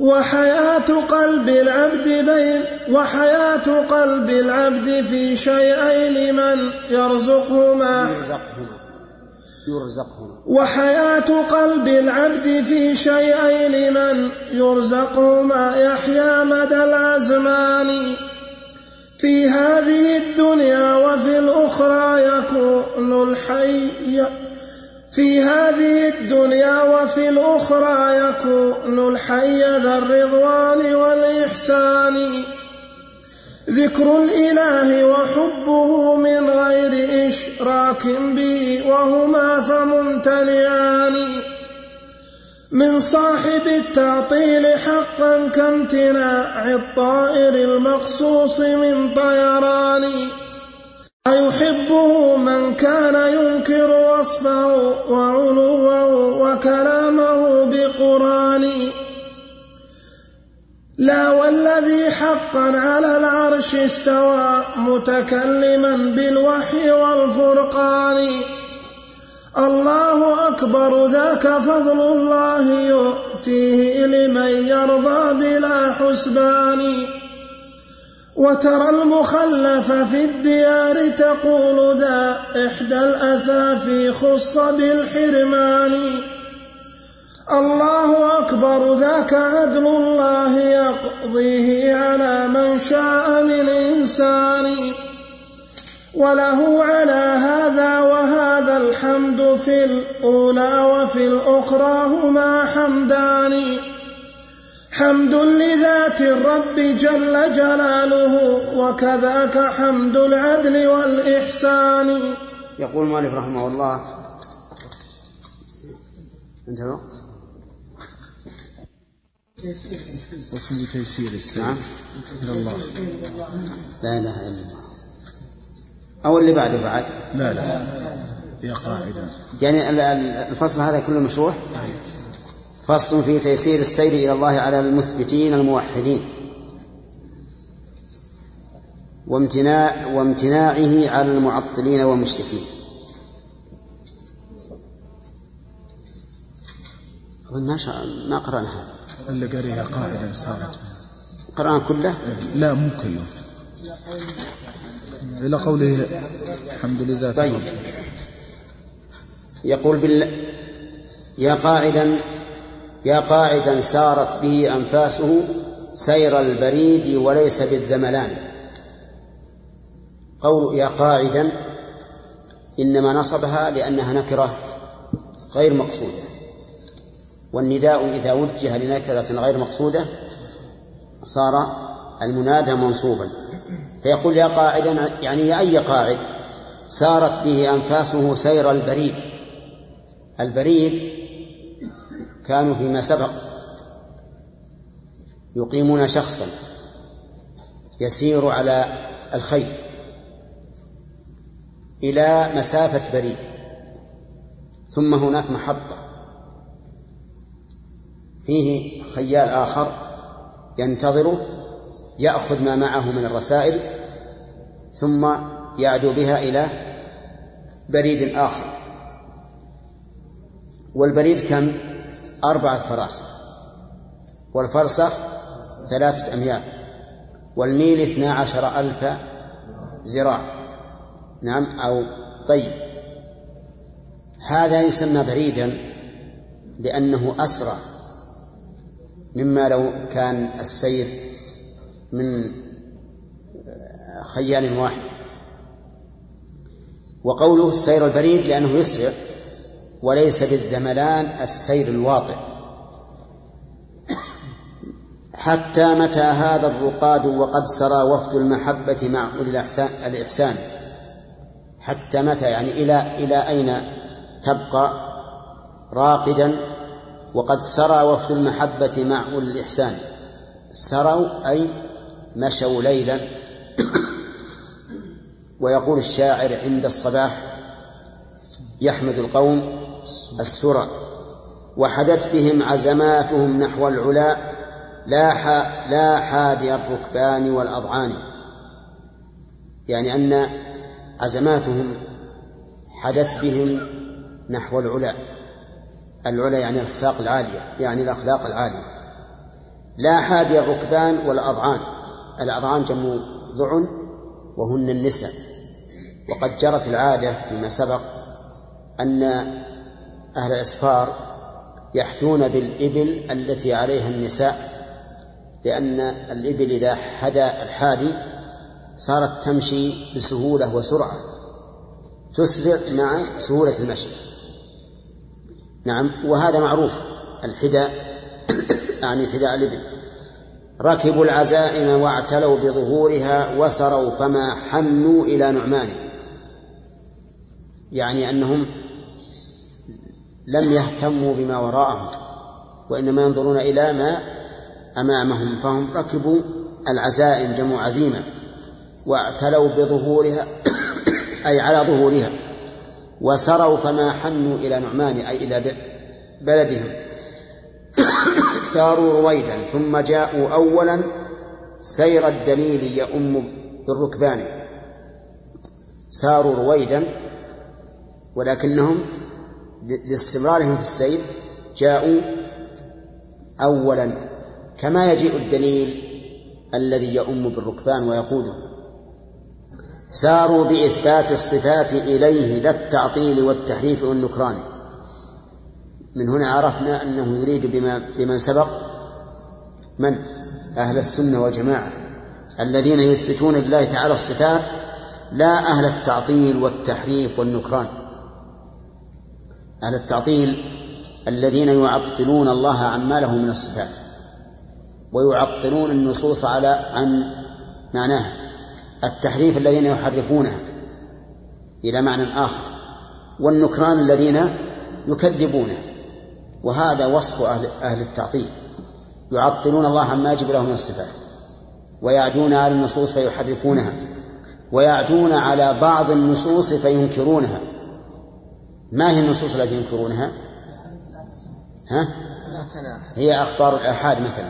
وحياة قلب العبد بين وحياة قلب العبد في شيئين يرزقهما. يرزقهما. يرزقهما وحياة قلب العبد في شيئين لمن يرزقهما يحيا مدى الأزمان. في هذه الدنيا وفي الأخرى يكون الحي في هذه الدنيا وفي الأخرى يكون الحي ذا الرضوان والإحسان. ذكر الإله وحبه من غير إشراك به وهما فممتلئان. من صاحب التعطيل حقا كامتناع الطائر المقصوص من طيران. أيحبه من كان ينكر وصفه وعلوه وكلامه بقران. لا والذي حقا على العرش استوى متكلما بالوحي والفرقان. الله أكبر ذاك فضل الله يؤتيه لمن يرضى بلا حسبان. وترى المخلف في الديار تقول ذا إحدى الأثافي خص بالحرمان. الله أكبر ذاك عدل الله يقضيه على من شاء من إنسان. وله على هذا وهذا الحمد في الأولى وفي الأخرى هما حمدان. حمد لذات الرب جل جلاله وكذاك حمد العدل والإحسان. يقول المؤلف رحمه الله. انتهى فصل بتيسير السير نعم الله. لا إله إلا الله. أو اللي بعده بعد. لا لا. هي قاعدة. يعني ال- ال- الفصل هذا كله مشروح فصل في تيسير السير إلى الله على المثبتين الموحدين. وامتناع وامتناعه على المعطلين والمشركين. أظن ما قرأنا هذا. اللي قريها قاعدة صارت قرأنا كله؟ لا مو كله. إلى قوله الحمد لله. طيب. يقول بال يا قاعدا يا قاعدا سارت به أنفاسه سير البريد وليس بالذملان. قول يا قاعدا إنما نصبها لأنها نكرة غير مقصودة. والنداء إذا وجه لنكرة غير مقصودة صار المنادى منصوبا. فيقول يا قاعدا يعني يا أي قاعد سارت به أنفاسه سير البريد. البريد كانوا فيما سبق يقيمون شخصا يسير على الخيل إلى مسافة بريد. ثم هناك محطة. فيه خيال آخر ينتظره يأخذ ما معه من الرسائل ثم يعدو بها إلى بريد آخر. والبريد كم؟ أربعة فراسخ والفرسخ ثلاثة أميال. والميل اثنا عشر ألف ذراع. نعم أو طيب. هذا يسمى بريدا لأنه أسرع. مما لو كان السير من خيال واحد. وقوله السير البريد لأنه يسرع وليس بالذملان السير الواطئ. حتى متى هذا الرقاد وقد سرى وفد المحبة مع الإحسان؟ حتى متى يعني إلى إلى أين تبقى راقدا وقد سرى وفد المحبة مع الإحسان. سروا أي مشوا ليلا. ويقول الشاعر عند الصباح يحمد القوم السرى. وحدت بهم عزماتهم نحو العلا لا لا حادي الركبان والأضعان. يعني أن عزماتهم حدت بهم نحو العلا. العلا يعني الأخلاق العالية يعني الأخلاق العالية. لا حادي الركبان والأضعان الأضعان جمع ضعن وهن النساء. وقد جرت العادة فيما سبق أن أهل الأسفار يحدون بالإبل التي عليها النساء لأن الإبل إذا حدا الحادي صارت تمشي بسهولة وسرعة تسرع مع سهولة المشي. نعم وهذا معروف الحداء [coughs] يعني حداء الإبل. ركبوا العزائم واعتلوا بظهورها وسروا فما حنوا إلى نعمان. يعني أنهم لم يهتموا بما وراءهم وإنما ينظرون إلى ما أمامهم. فهم ركبوا العزائم جمع عزيمة واعتلوا بظهورها [coughs] أي على ظهورها. وسروا فما حنوا إلى نعمان أي إلى بلدهم. [coughs] ساروا رويدا ثم جاءوا أولا سير الدليل يؤم بالركبان. ساروا رويدا ولكنهم لاستمرارهم في السير جاءوا أولا. كما يجيء الدليل الذي يؤم بالركبان ويقوده ساروا بإثبات الصفات إليه لا التعطيل والتحريف والنكران. من هنا عرفنا أنه يريد بما بمن سبق من؟ أهل السنة والجماعة الذين يثبتون لله تعالى الصفات لا أهل التعطيل والتحريف والنكران. أهل التعطيل الذين يعطلون الله عما له من الصفات ويعطلون النصوص على عن معناها. التحريف الذين يحرفونها إلى معنى آخر والنكران الذين يكذبونه وهذا وصف أهل, أهل التعطيل. يعطلون الله عما يجب له من الصفات ويعدون على النصوص فيحرفونها ويعدون على بعض النصوص فينكرونها. ما هي النصوص التي ينكرونها؟ ها؟ هي أخبار الآحاد مثلا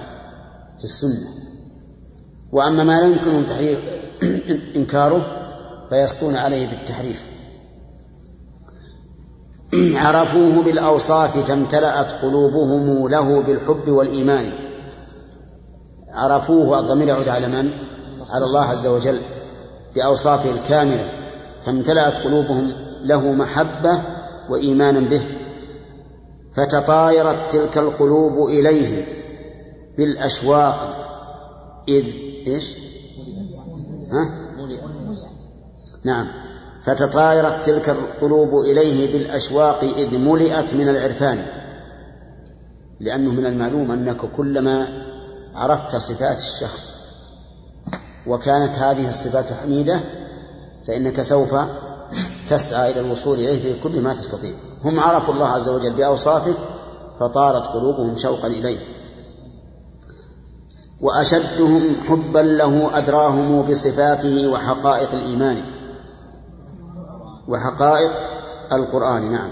في السنة. وأما ما لا يمكنهم تحريف إنكاره فيسطون عليه بالتحريف. عرفوه بالأوصاف فامتلأت قلوبهم له بالحب والإيمان. عرفوه الضمير يعود على من؟ على الله عز وجل بأوصافه الكاملة. فامتلأت قلوبهم له محبة وإيمانا به. فتطايرت تلك القلوب إليه بالأشواق. إذ إيش؟ ها؟ نعم. فتطايرت تلك القلوب إليه بالأشواق إذ ملئت من العرفان. لأنه من المعلوم أنك كلما عرفت صفات الشخص وكانت هذه الصفات حميدة فإنك سوف تسعى إلى الوصول إليه بكل ما تستطيع. هم عرفوا الله عز وجل بأوصافه فطارت قلوبهم شوقا إليه. وأشدهم حبا له أدراهم بصفاته وحقائق الإيمان. وحقائق القرآن نعم.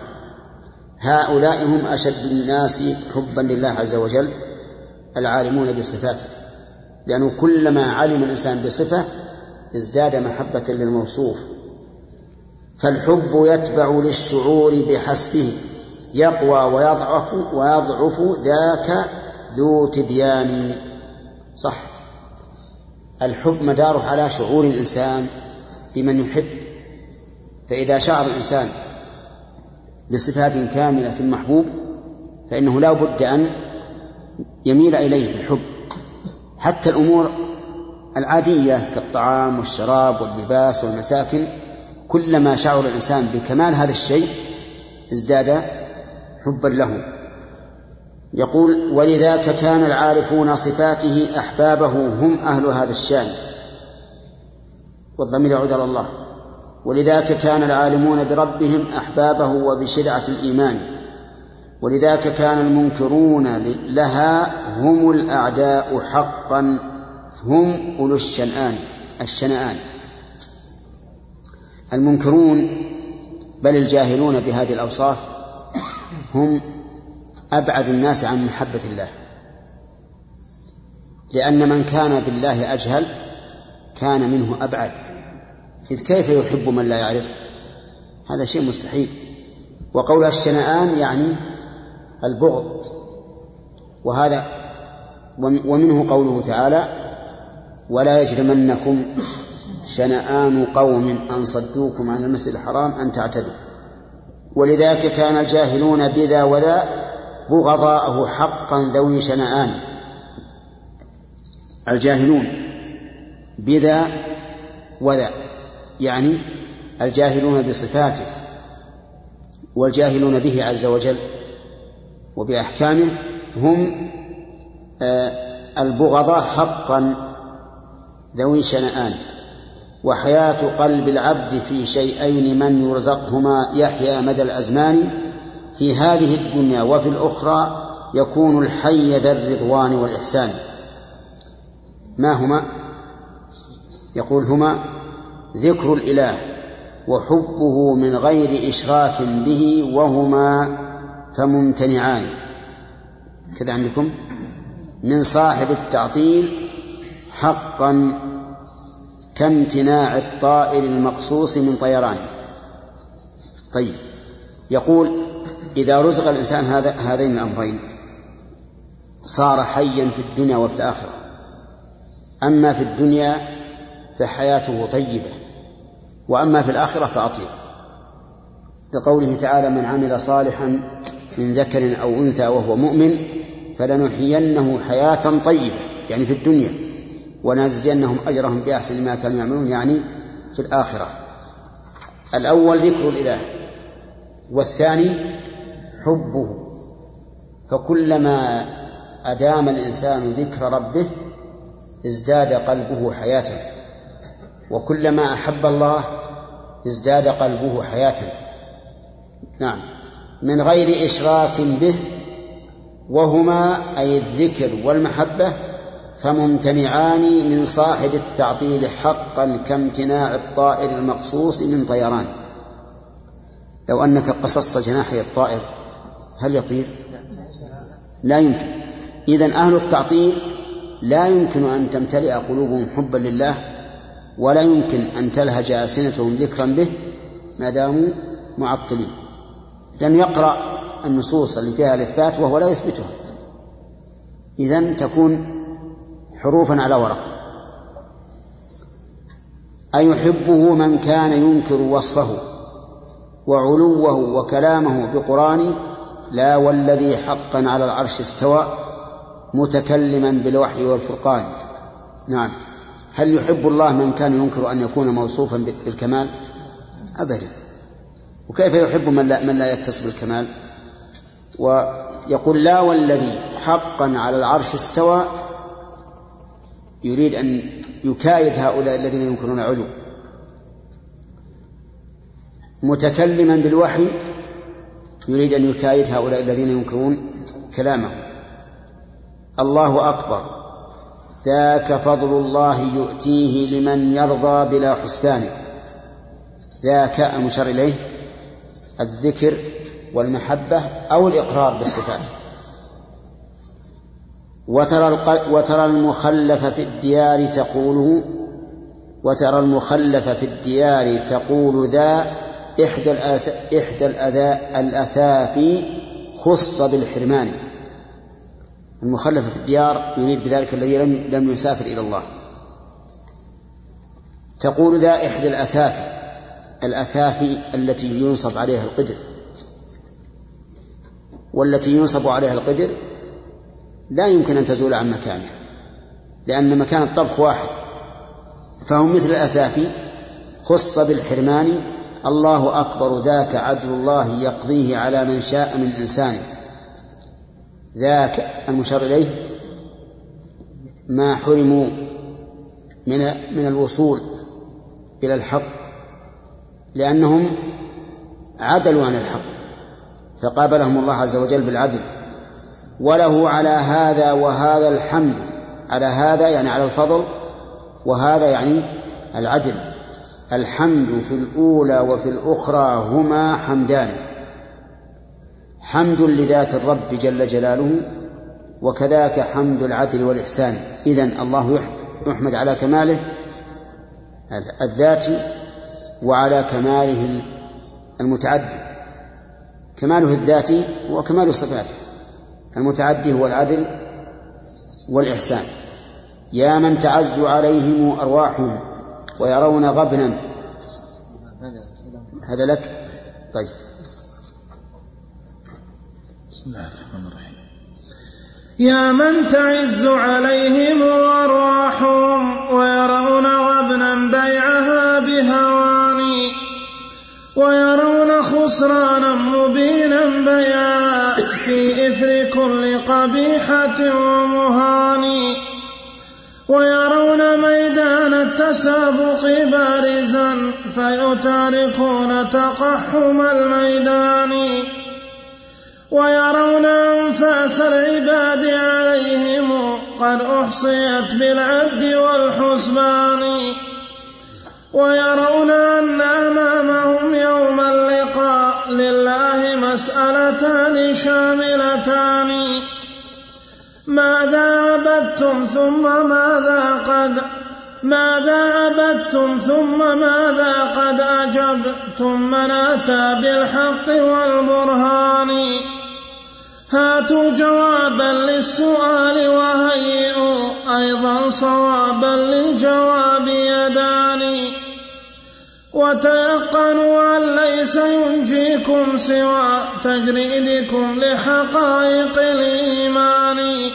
هؤلاء هم أشد الناس حبا لله عز وجل العالمون بصفاته. لأنه كلما علم الإنسان بصفة ازداد محبة للموصوف. فالحب يتبع للشعور بحسبه يقوى ويضعف ويضعف ذاك ذو تبيان. صح. الحب مداره على شعور الإنسان بمن يحب. فإذا شعر الإنسان بصفات كاملة في المحبوب فإنه لا بد أن يميل إليه بالحب. حتى الأمور العادية كالطعام والشراب واللباس والمساكن كلما شعر الإنسان بكمال هذا الشيء ازداد حبا له. يقول ولذاك كان العارفون صفاته أحبابه هم أهل هذا الشأن. والضمير يعود على الله ولذاك كان العالمون بربهم أحبابه وبشرعة الإيمان. ولذاك كان المنكرون لها هم الأعداء حقا هم أولو الشنآن الشنآن. المنكرون بل الجاهلون بهذه الأوصاف هم أبعد الناس عن محبة الله. لأن من كان بالله أجهل كان منه أبعد. إذ كيف يحب من لا يعرف؟ هذا شيء مستحيل. وقولها الشنآن يعني البغض. وهذا ومنه قوله تعالى ولا يجرمنكم شنآن قوم أن صدوكم عن المسجد الحرام أن تعتدوا. ولذلك كان الجاهلون بذا وذا بغضاءه حقا ذوي شنآن. الجاهلون بذا وذا يعني الجاهلون بصفاته والجاهلون به عز وجل وبأحكامه هم آه، البغضاء حقا ذوي شنآن. وحياة قلب العبد في شيئين من يرزقهما يحيا مدى الأزمان في هذه الدنيا وفي الأخرى يكون الحي ذا الرضوان والإحسان. ما هما؟ يقول هما ذكر الإله وحبه من غير إشراك به وهما فممتنعان. كذا عندكم؟ من صاحب التعطيل حقا كامتناع الطائر المقصوص من طيران. طيب يقول إذا رزق الإنسان هذا هذين الأمرين صار حيا في الدنيا وفي الآخرة. أما في الدنيا فحياته طيبة وأما في الآخرة فأطيب. لقوله تعالى من عمل صالحا من ذكر أو أنثى وهو مؤمن فلنحيينه حياة طيبة. يعني في الدنيا ونجزينهم أجرهم بأحسن ما كانوا يعملون يعني في الآخرة. الأول ذكر الإله والثاني حبه. فكلما أدام الإنسان ذكر ربه ازداد قلبه حياة. وكلما أحب الله ازداد قلبه حياة. نعم. من غير إشراك به وهما أي الذكر والمحبة فممتنعان من صاحب التعطيل حقا كامتناع الطائر المقصوص من طيران. لو أنك قصصت جناحي الطائر هل يطير؟ لا يمكن. إذا أهل التعطيل لا يمكن أن تمتلئ قلوبهم حبا لله ولا يمكن أن تلهج ألسنتهم ذكرا به ما داموا معطلين. لم يقرأ النصوص اللي فيها الإثبات وهو لا يثبتها. إذا تكون حروفا على ورق. أيحبه من كان ينكر وصفه وعلوه وكلامه بقرآن لا والذي حقا على العرش استوى متكلما بالوحي والفرقان. نعم. هل يحب الله من كان ينكر أن يكون موصوفا بالكمال؟ أبدا. وكيف يحب من لا, من لا يتصف بالكمال؟ ويقول لا والذي حقا على العرش استوى يريد أن يكايد هؤلاء الذين ينكرون علو. متكلما بالوحي يريد أن يكايد هؤلاء الذين ينكرون كلامه الله أكبر. ذاك فضل الله يؤتيه لمن يرضى بلا حسبان. ذاك المشار إليه الذكر والمحبة أو الإقرار بالصفات. وترى وترى المخلف في الديار تقوله وترى المخلف في الديار تقول ذا إحدى إحدى الأثافي خص بالحرمان. المخلف في الديار يريد بذلك الذي لم لم يسافر إلى الله. تقول ذا إحدى الأثافي الأثافي التي ينصب عليها القدر. والتي ينصب عليها القدر لا يمكن أن تزول عن مكانه لأن مكان الطبخ واحد. فهو مثل الأثافي خص بالحرمان الله أكبر ذاك عدل الله يقضيه على من شاء من إنسانه. ذاك المشار إليه ما حرموا من من الوصول إلى الحق لأنهم عدلوا عن الحق فقابلهم الله عز وجل بالعدل. وله على هذا وهذا الحمد على هذا يعني على الفضل وهذا يعني العدل. الحمد في الأولى وفي الأخرى هما حمدان. حمد لذات الرب جل جلاله وكذاك حمد العدل والإحسان. إذن الله يحمد على كماله الذاتي وعلى كماله المتعدي. كماله الذاتي هو كمال صفاته. المتعدي هو العدل والإحسان. يا من تعز عليهم أرواحهم ويرون غبنا. هذا لك. طيب. بسم الله الرحمن الرحيم. يا من تعز عليهم أرواحهم ويرون غبنا بيعها بهواني ويرون خسرانا مبينا بياها في إثر كل قبيحة ومهان ويرون ميدان التسابق بارزا فيتاركون تقحم الميدان. ويرون أنفاس العباد عليهم قد أحصيت بالعد والحسبان. ويرون أن أمامهم يوم اللقاء لله مسألتان شاملتان. ماذا عبدتم ثم ماذا قد ماذا عبدتم ثم ماذا قد أجبتم من أتى بالحق والبرهان؟ هاتوا جوابا للسؤال وهيئوا أيضا صوابا للجواب يداني. وتيقنوا أن ليس ينجيكم سوى تجريدكم لحقائق الإيمان.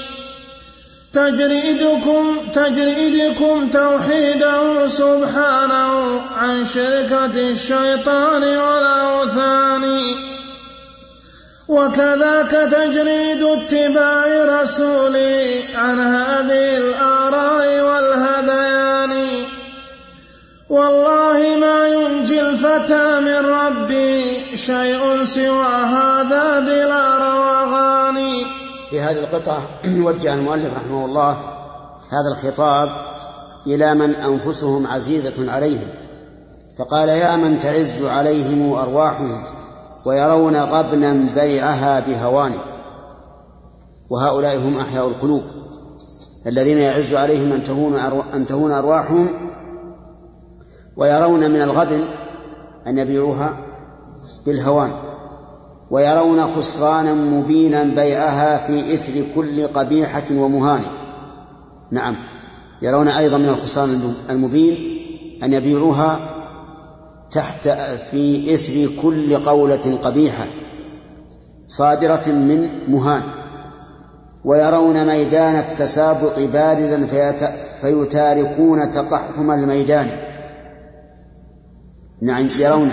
تجريدكم تجريدكم توحيده سبحانه عن شركة الشيطان والأوثان. وكذاك تجريد اتباع رسولي عن هذه الآراء والهذيان. والله ما ينجي الفتى من ربي شيء سوى هذا بلا روغان في هذه القطعة وجه المؤلف رحمه الله هذا الخطاب إلى من أنفسهم عزيزة عليهم فقال يا من تعز عليهم أرواحهم ويرون غبنا بيعها بهوان وهؤلاء هم أحياء القلوب الذين يعز عليهم أن تهون أن تهون أرواحهم ويرون من الغبن أن يبيعوها بالهوان ويرون خسرانا مبينا بيعها في إثر كل قبيحة ومهان. نعم يرون أيضا من الخسران المبين أن يبيعوها تحت في إثر كل قولة قبيحة صادرة من مهان. ويرون ميدان التسابق بارزا فيتاركون تقحم الميدان. نعم يرون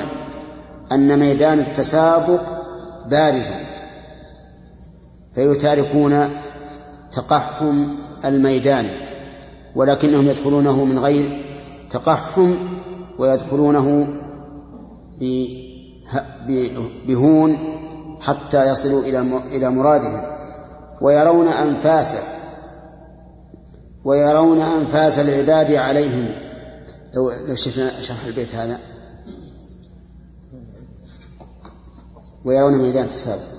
أن ميدان التسابق بارزا فيتاركون تقحم الميدان ولكنهم يدخلونه من غير تقحم ويدخلونه بهون حتى يصلوا إلى إلى مرادهم. ويرون أنفاسه ويرون أنفاس العباد عليهم. لو لو شفنا شرح البيت هذا. ويرون ميدان السابق.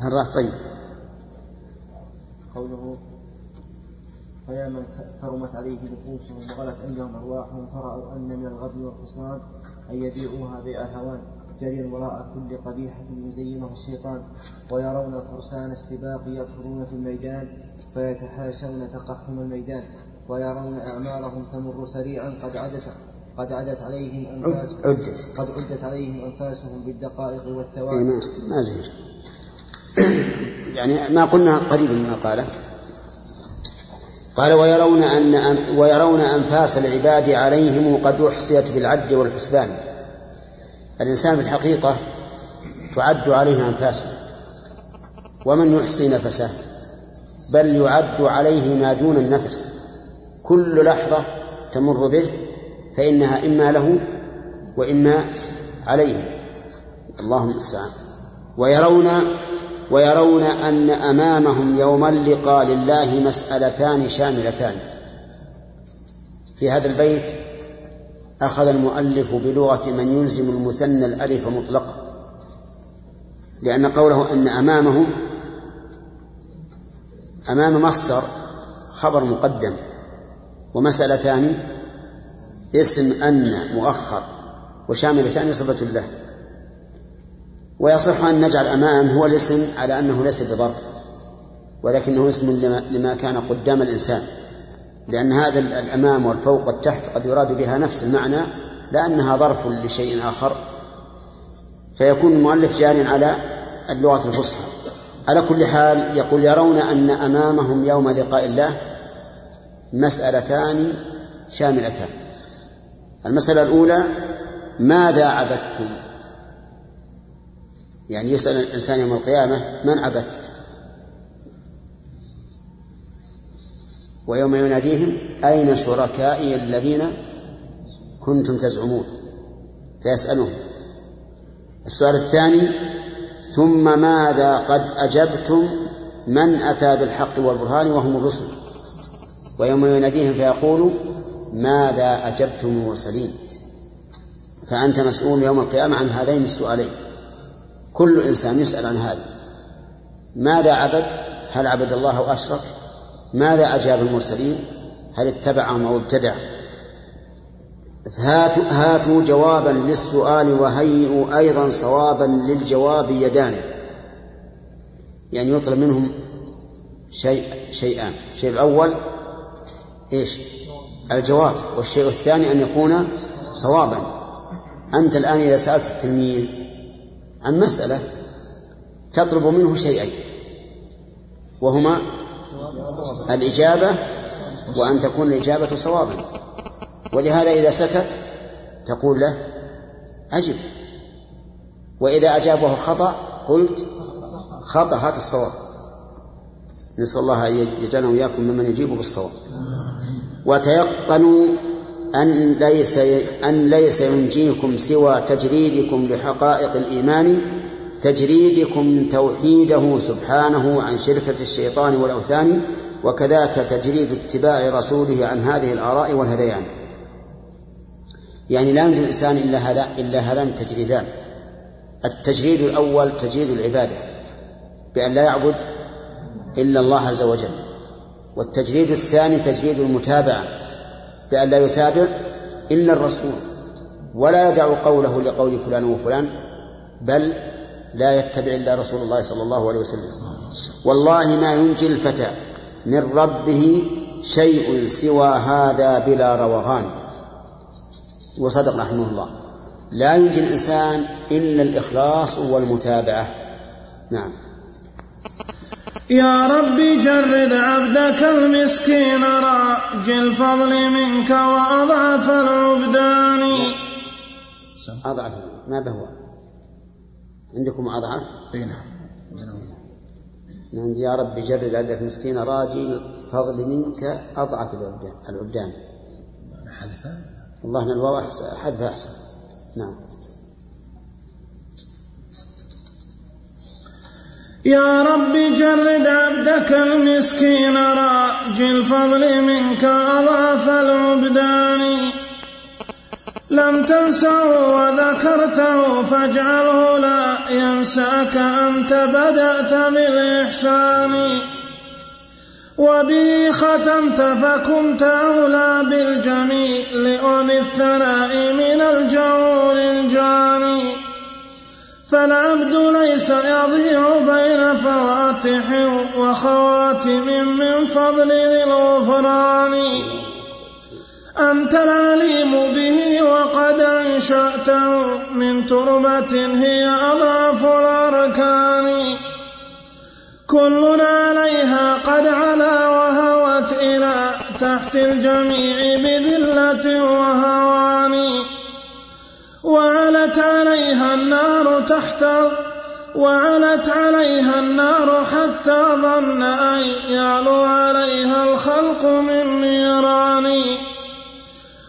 الراس طيب. قوله فيا من كرمت عليه نفوسهم وغلت عندهم أرواحهم فرأوا أن من الغبن والخسران أن يبيعوها بيع الهوان جريا وراء كل قبيحة يزينه الشيطان ويرون فرسان السباق يدخلون في الميدان فيتحاشون تقحم الميدان ويرون أعمارهم تمر سريعا قد عدت قد عدت عليهم أنفاسهم عدت. قد عدت عليهم أنفاسهم بالدقائق إيه والثواني ما ما زهر [coughs] يعني ما قلنا قريبا مما قاله. قال ويرون أن ويرون أنفاس العباد عليهم قد أحصيت بالعد والحسبان. الإنسان في الحقيقة تعد عليه أنفاسه ومن يحصي نفسه بل يعد عليه ما دون النفس. كل لحظة تمر به فإنها إما له وإما عليه. اللهم المستعان ويرون ويرون أن أمامهم يوم اللقاء لله مسألتان شاملتان. في هذا البيت أخذ المؤلف بلغة من يلزم المثنى الألف مطلقا لأن قوله أن أمامهم أمام مصدر خبر مقدم ومسألتان اسم أن مؤخر وشاملتان صفة له. ويصح أن نجعل أمام هو الاسم على أنه ليس بظرف ولكنه اسم لما كان قدام الإنسان. لأن هذا الأمام والفوق والتحت قد يراد بها نفس المعنى لأنها ظرف لشيء آخر فيكون المؤلف جار على اللغة الفصحى. على كل حال يقول يرون أن أمامهم يوم لقاء الله مسألتان شاملتان. المسألة الأولى ماذا عبدتم؟ يعني يسأل الإنسان يوم القيامة من عبدت؟ ويوم يناديهم أين شركائي الذين كنتم تزعمون؟ فيسألهم السؤال الثاني ثم ماذا قد أجبتم من أتى بالحق والبرهان وهم الرسل؟ ويوم يناديهم فيقول ماذا أجبتم المرسلين فأنت مسؤول يوم القيامة عن هذين السؤالين. كل إنسان يسأل عن هذا ماذا عبد؟ هل عبد الله أشرك؟ ماذا أجاب المرسلين؟ هل اتبعهم أو ابتدع؟ هاتوا, هاتوا جوابا للسؤال وهيئوا أيضا صوابا للجواب يدان. يعني يطلب منهم شيء شيئان. الشيء الأول إيش؟ الجواب. والشيء الثاني أن يكون صوابا. أنت الآن إذا سألت التلميذ عن مسألة تطلب منه شيئين وهما الإجابة وأن تكون الإجابة صوابا. ولهذا إذا سكت تقول له أجب. وإذا أجابه خطأ قلت خطأ هات الصواب. نسأل الله أن يجعلنا وإياكم ممن يجيب بالصواب. وتيقنوا أن ليس أن ليس ينجيكم سوى تجريدكم لحقائق الإيمان تجريدكم توحيده سبحانه عن شركة الشيطان والأوثان وكذاك تجريد اتباع رسوله عن هذه الآراء والهذيان يعني لا ينجي الإنسان إلا هذا إلا هذان التجريدان. التجريد الأول تجريد العبادة بأن لا يعبد إلا الله عز وجل. والتجريد الثاني تجريد المتابعة بأن لا يتابع إلا الرسول. ولا يدع قوله لقول فلان وفلان بل لا يتبع إلا رسول الله صلى الله عليه وسلم. والله ما ينجي الفتى من ربه شيء سوى هذا بلا روغان. وصدق رحمه الله. لا ينجي الإنسان إلا الإخلاص والمتابعة. نعم. يا رب جرد عبدك المسكين راجي الفضل منك وأضعف العبدان. أضعف ما بهو عندكم أضعف؟ إي نعم. عندي يا رب جرد عبدك المسكين راجي الفضل منك أضعف العبدان العبدان. حذفها والله إن الواو حذفها أحسن. نعم. يا رب جرد عبدك المسكين راجي الفضل منك أضعف العبدان. لم تنسه وذكرته فاجعله لا ينساك أنت بدأت بالإحسان. وبه ختمت فكنت أولى بالجميل وبالثناء من الجور الجاني. فالعبد ليس يضيع بين فواتح وخواتم من فضل ذي الغفران. أنت العليم به وقد أنشأته من تربة هي أضعف الأركان. كل عليها قد علا وهوت إلى تحت الجميع بذلة وهوان. وعلت عليها النار تحت وعلت عليها النار حتى ظن أن يعلو عليها الخلق من نيران.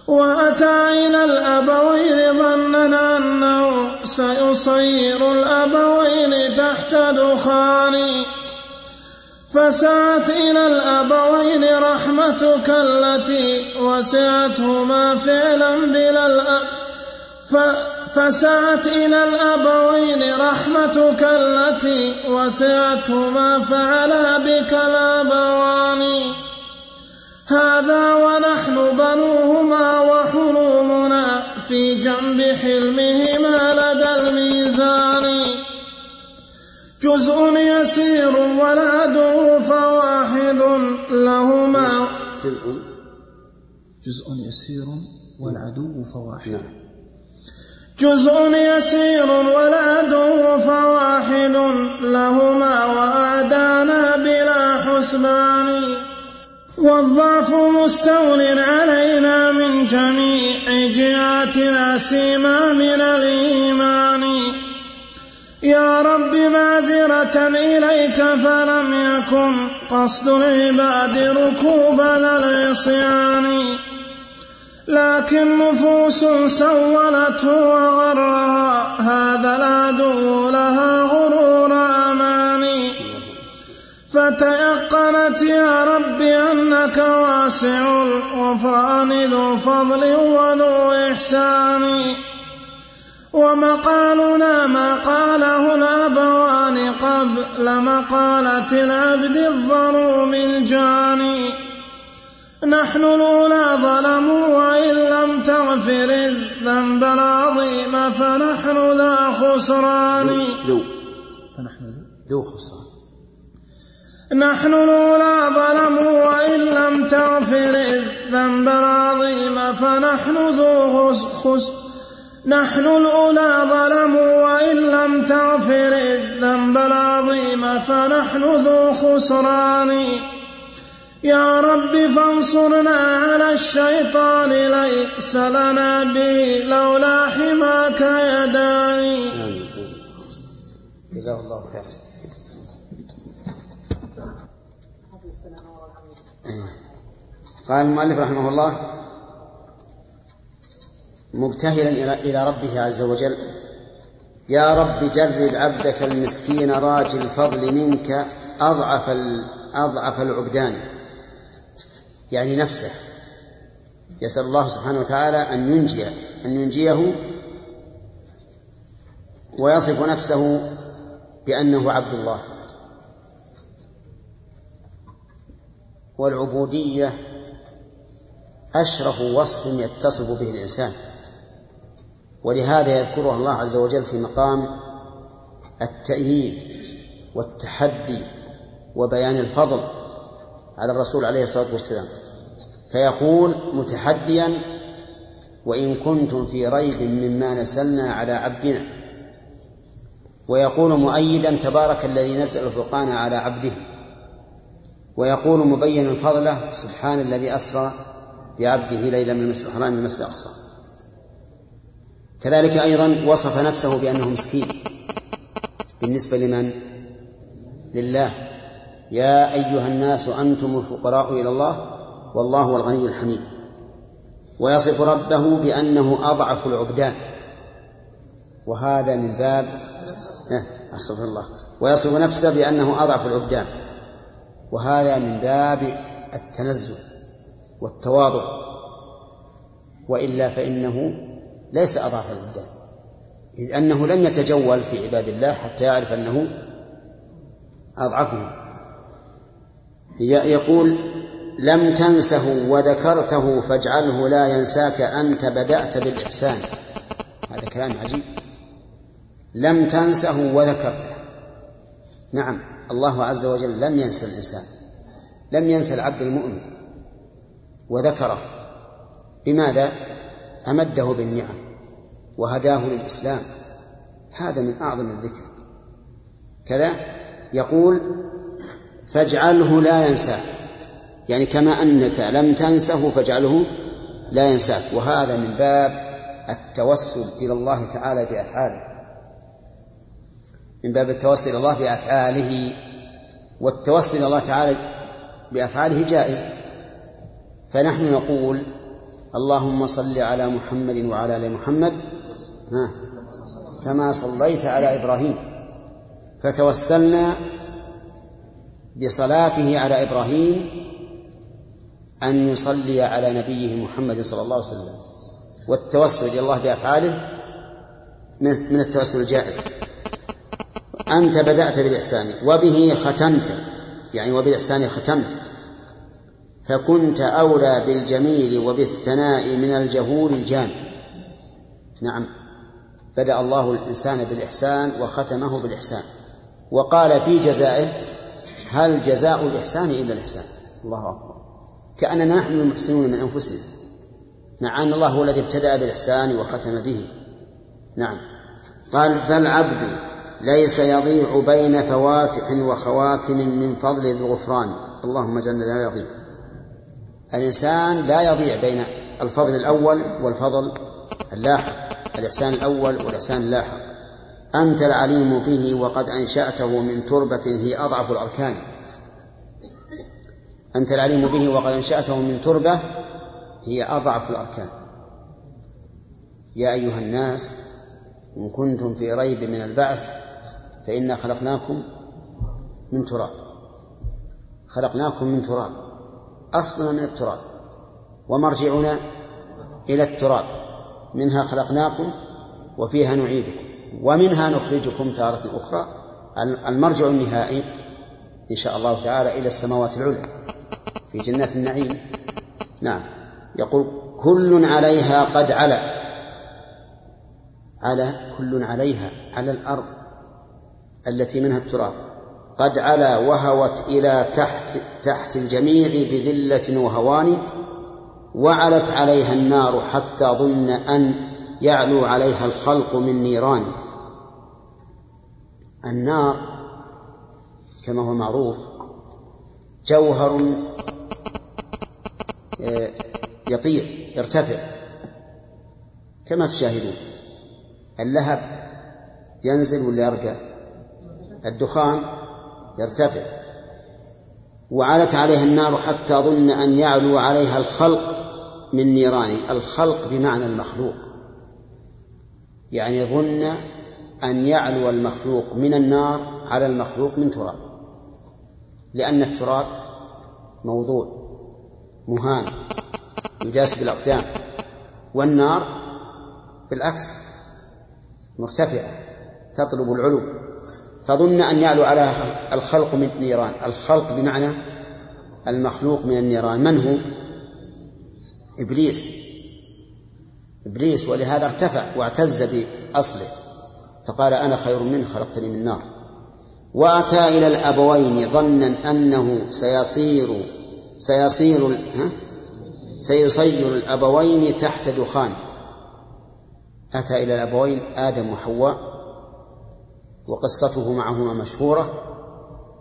وأتى إلى الأبوين ظنا أنه سيصير الأبوين تحت دخان. فسعت إلى الأبوين رحمتك التي وسعتهما فعلا بلا الأب فسعت إلى الأبوين رحمتك التي وسعتهما فعلا بك الأبوان هذا ونحن بنوهما وحلومنا في جنب حلمهما لدى الميزان. جزء يسير والعدو فواحد لهما. جزء جزء يسير والعدو فواحد. نعم. جزء يسير والعدو فواحد لهما وأعدانا بلا حسبان. والضعف مستول علينا من جميع جهاتنا سيما من الإيمان. يا رب معذرة إليك فلم يكن قصد العباد ركوب العصيان لكن نفوس سولته وغرها هذا العدو لها غرور أماني. فتيقنت يا رب أنك واسع الغفران ذو فضل وذو إحسان. ومقالنا ما قاله الأبوان قبل مقالة العبد الظلوم الجاني نحن الأولى ظلموا وإن لم تغفر الذنب العظيم فنحن ذا خسران. ذو فنحن ذو خسران. نحن الأولى ظلموا وإن لم تغفر الذنب العظيم فنحن ذو خس نحن الأولى ظلموا وإن لم تغفر الذنب العظيم فنحن ذو خسران. يا رب فانصرنا على الشيطان ليس لنا به لولا حماك يداني جزاه الله خيرا. قال المؤلف رحمه الله مبتهلا إلى ربه عز وجل يا رب جرد عبدك المسكين راجي الفضل منك أضعف أضعف العبدان. يعني نفسه. يسأل الله سبحانه وتعالى أن ينجي أن ينجيه ويصف نفسه بأنه عبد الله. والعبودية أشرف وصف يتصف به الإنسان. ولهذا يذكرها الله عز وجل في مقام التأييد والتحدي وبيان الفضل على الرسول عليه الصلاة والسلام. فيقول متحديا وإن كنتم في ريب مما نزلنا على عبدنا ويقول مؤيدا تبارك الذي نزل الفرقان على عبده ويقول مبينا فضله سبحان الذي أسرى بعبده ليلا من المسجد الحرام من المسجد الأقصى. كذلك أيضا وصف نفسه بأنه مسكين. بالنسبة لمن؟ لله. يا أيها الناس أنتم الفقراء إلى الله والله هو الغني الحميد. ويصف ربه بأنه أضعف العبدان. وهذا من باب أستغفر الله. ويصف نفسه بأنه أضعف العبدان. وهذا من باب التنزل والتواضع وإلا فإنه ليس أضعف العبدان إذ أنه لم يتجول في عباد الله حتى يعرف أنه أضعفهم. يقول لم تنسه وذكرته فاجعله لا ينساك أنت بدأت بالإحسان. هذا كلام عجيب. لم تنسه وذكرته. نعم الله عز وجل لم ينسى الإنسان لم ينسى العبد المؤمن. وذكره. بماذا أمده بالنعم وهداه للإسلام. هذا من أعظم الذكر. كذا يقول فاجعله لا ينساك يعني كما أنك لم تنسه فاجعله لا ينساك. وهذا من باب التوسل إلى الله تعالى بأفعاله. من باب التوسل إلى الله بأفعاله. والتوسل إلى الله تعالى بأفعاله جائز. فنحن نقول اللهم صل على محمد وعلى آل محمد ها كما صليت على إبراهيم. فتوسلنا بصلاته على إبراهيم أن يصلي على نبيه محمد صلى الله عليه وسلم. والتوسل إلى الله بأفعاله من التوسل الجائز. أنت بدأت بالإحسان وبه ختمت يعني وبالإحسان ختمت. فكنت أولى بالجميل وبالثناء من الجهول الجاني نعم. بدأ الله الإنسان بالإحسان وختمه بالإحسان. وقال في جزائه هل جزاء الإحسان إلا الإحسان؟ الله أكبر. كأننا نحن المحسنون من أنفسنا. نعم الله هو الذي ابتدأ بالإحسان وختم به. نعم. قال فالعبد ليس يضيع بين فواتح وخواتم من فضل الغفران. اللهم جل لا يضيع الإنسان لا يضيع بين الفضل الأول والفضل اللاحق الإحسان الأول والإحسان اللاحق أنت العليم به وقد أنشأته من تربة هي أضعف الأركان. أنت العليم به وقد أنشأته من تربة هي أضعف الأركان. يا أيها الناس إن كنتم في ريب من البعث فإنا خلقناكم من تراب. خلقناكم من تراب. أصلنا من التراب ومرجعنا إلى التراب منها خلقناكم وفيها نعيدكم ومنها نخرجكم تارة أخرى المرجع النهائي إن شاء الله تعالى إلى السماوات العلى في جنات النعيم. نعم. يقول كل عليها قد علا. على كل عليها على الأرض التي منها التراب. قد علا وهوت إلى تحت تحت الجميع بذلة وهوان وعلت عليها النار حتى ظن أن يعلو عليها الخلق من نيران. النار كما هو معروف جوهر آه، يطير يرتفع كما تشاهدون. اللهب ينزل ولا يرجع؟ الدخان يرتفع. وعلت عليها النار حتى ظن أن يعلو عليها الخلق من نيران الخلق بمعنى المخلوق. يعني ظن أن يعلو المخلوق من النار على المخلوق من تراب. لأن التراب موضوع مهان يجاس بالأقدام. والنار بالعكس مرتفعة تطلب العلو. فظن أن يعلو على الخلق من نيران. الخلق بمعنى المخلوق من النيران. من هو؟ إبليس. إبليس ولهذا ارتفع واعتز بأصله. فقال أنا خير منه خلقتني من نار. وأتى إلى الأبوين ظنا أنه سيصير سيصير ها؟ سيصير الأبوين تحت دخان. أتى إلى الأبوين آدم وحواء وقصته معهما مشهورة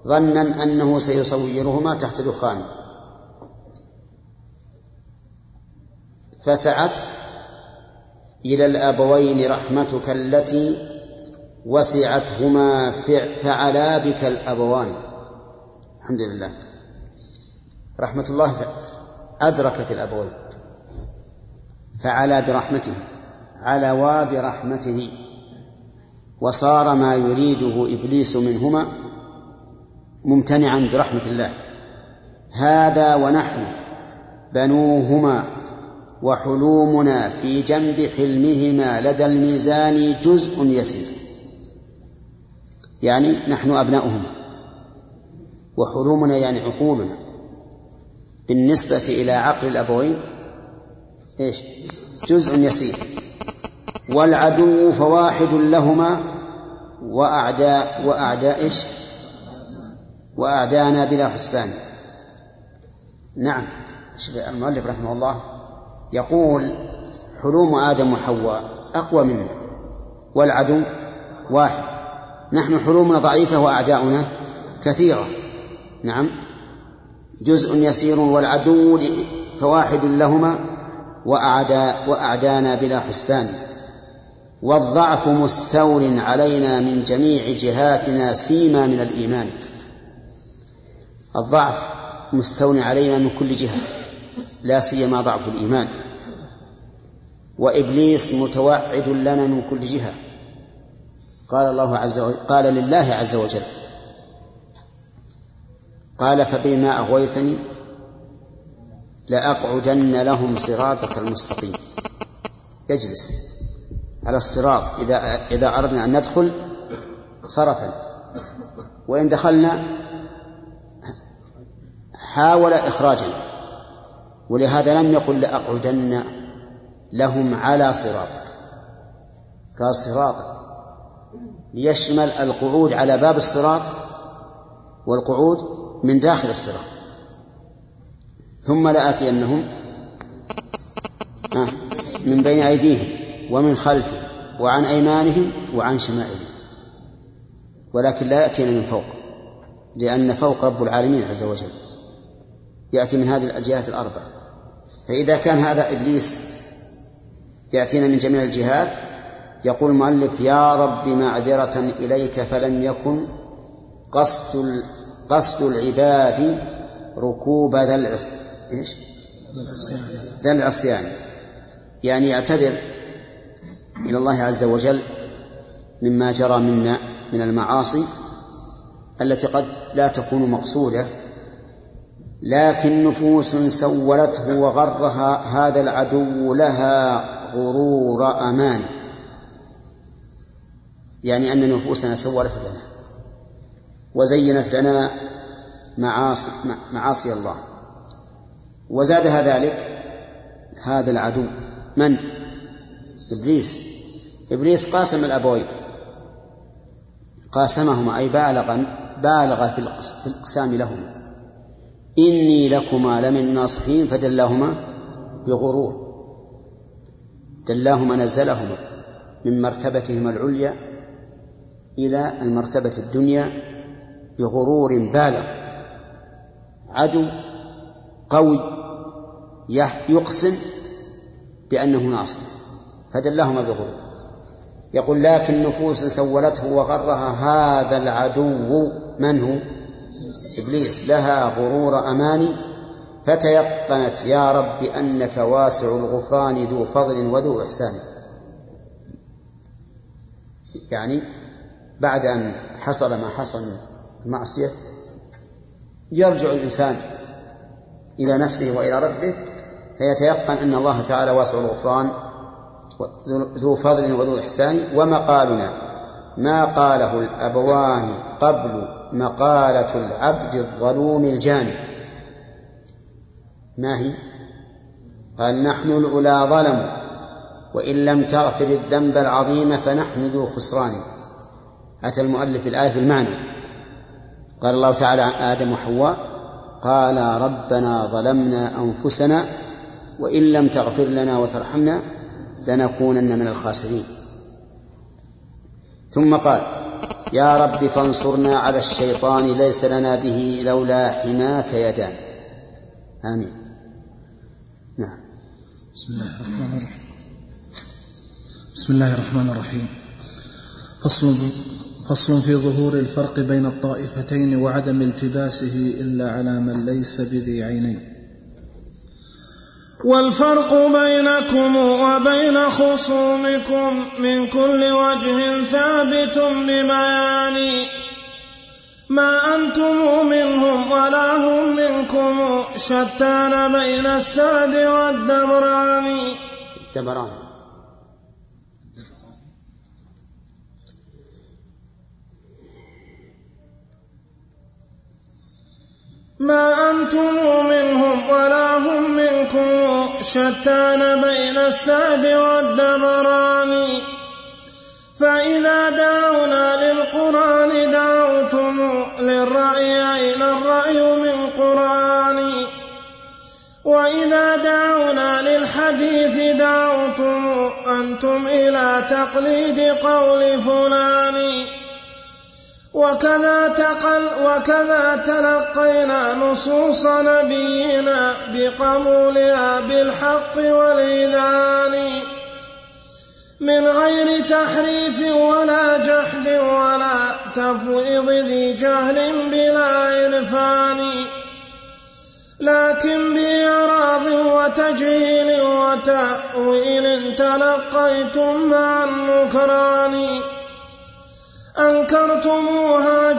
ظنا أنه سيصورهما تحت دخان. فسعت إلى الأبوين رحمتك التي وسعتهما فعلا بك الأبوان. الحمد لله. رحمة الله أدركت الأبوين. فعلا برحمته علوا برحمته. وصار ما يريده إبليس منهما ممتنعا برحمة الله. هذا ونحن بنوهما وحلومنا في جنب حلمهما لدى الميزان جزء يسير. يعني نحن أبناؤهما. وحلومنا يعني عقولنا. بالنسبة إلى عقل الأبوين إيش؟ جزء يسير. والعدو فواحد لهما وأعداء وأعداء إيش؟ وأعدانا بلا حسبان. نعم. المؤلف رحمه الله يقول حلوم آدم وحواء أقوى منا والعدو واحد. نحن حلومنا ضعيفة وأعداؤنا كثيرة. نعم. جزء يسير والعدو فواحد لهما وأعدى وأعدانا بلا حسبان. والضعف مستول علينا من جميع جهاتنا سيما من الإيمان. الضعف مستول علينا من كل جهة لا سيما ضعف الإيمان. وإبليس متوعد لنا من كل جهة. قال الله عز وجل قال لله عز وجل قال فبما أغويتني لأقعدن لهم صراطك المستقيم. يجلس على الصراط. إذا إذا أردنا أن ندخل صرفا. وإن دخلنا حاول إخراجنا ولهذا لم يقل لأقعدن لهم على صراطك. قال صراطك. ليشمل القعود على باب الصراط والقعود من داخل الصراط. ثم لآتينهم من بين أيديهم. ومن خلفهم وعن أيمانهم وعن شمائلهم. ولكن لا يأتينا من فوق لأن فوق رب العالمين عز وجل. يأتي من هذه الجهات الأربع فإذا كان هذا إبليس يأتينا من جميع الجهات يقول المؤلف يا رب معذرة إليك فلم يكن قصد قصد العباد ركوب ذا إيش؟ ذا العصيان. يعني يعتذر إلى الله عز وجل مما جرى منا من المعاصي التي قد لا تكون مقصودة لكن نفوس سولته وغرها هذا العدو لها غرور أمان يعني أن نفوسنا سولت لنا وزينت لنا معاصي, معاصي الله. وزادها ذلك هذا العدو. من؟ إبليس. إبليس قاسم الأبوين قاسمهما أي بالغ بالغ في الإقسام لهما. إني لكما لمن الناصحين فدلاهما بغرور. دلاهما نزلهما من مرتبتهما العليا إلى المرتبة الدنيا بغرور بالغ. عدو قوي يقسم بأنه ناصر فدلاهما بغرور. يقول لكن نفوس سولته وغرها هذا العدو من هو؟ إبليس. لها غرور أماني. فتيقنت يا رب أنك واسع الغفران ذو فضل وذو إحسان. يعني بعد أن حصل ما حصل من المعصية يرجع الإنسان إلى نفسه وإلى ربه فيتيقن أن الله تعالى واسع الغفران ذو فضل وذو إحسان ومقالنا ما قاله الأبوان قبل مقالة العبد الظلوم الجاني. ما هي؟ قال نحن الأولى ظلموا وإن لم تغفر الذنب العظيم فنحن ذو خسران. أتى المؤلف الآية بالمعنى. قال الله تعالى عن آدم وحواء قال ربنا ظلمنا أنفسنا وإن لم تغفر لنا وترحمنا لنكونن من الخاسرين. ثم قال يا رب فانصرنا على الشيطان ليس لنا به لولا حماك يدان. آمين. نعم. بسم الله الرحمن الرحيم. بسم الله الرحمن الرحيم. فصل فصل في ظهور الفرق بين الطائفتين وعدم التباسه إلا على من ليس بذي عينين. والفرق بينكم وبين خصومكم من كل وجه ثابت ببيان. ما أنتم منهم ولا هم منكم شتان بين السعد والدبران. الدبران. ما أنتم منهم ولا هم منكم شتان بين السعد والدبران فإذا دعونا للقرآن دعوتم للرأي أين الرأي من قرآن. وإذا دعونا للحديث دعوتم أنتم إلى تقليد قول فلان. وكذا تقل وكذا تلقينا نصوص نبينا بقبولها بالحق والإذان من غير تحريف ولا جحد ولا تفويض ذي جهل بلا عرفان. لكن بإعراض وتجهيل وتأويل تلقيتم مع النكران أنكرتموها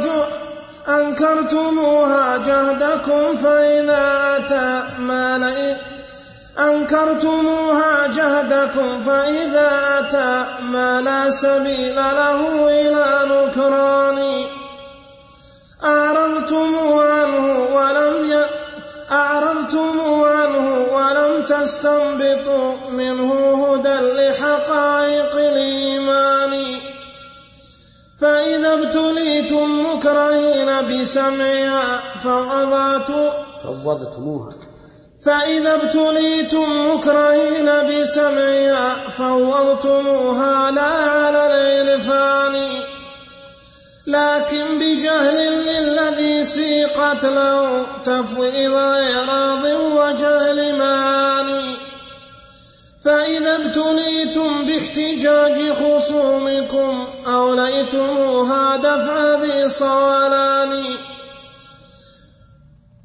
أنكرتموها جهدكم فإذا أتى ما لئ أنكرتموها جهدكم فإذا أتى ما لا سبيل له إلى نكران. أعرضتم عنه ولم ي... أعرضتم عنه ولم تستنبطوا منه هدى لحقائق الإيمان. فإذا ابتليتم مكرهين بسمعها فوضعتم فوضتموها. فإذا ابتليتم مكرهين بسمعها فوضتموها لا على العرفان. لكن بجهل للذي سيقت له تفويض إعراض وجهل معاني فإذا ابتليتم باحتجاج خصومكم أوليتموها دفع ذي صولان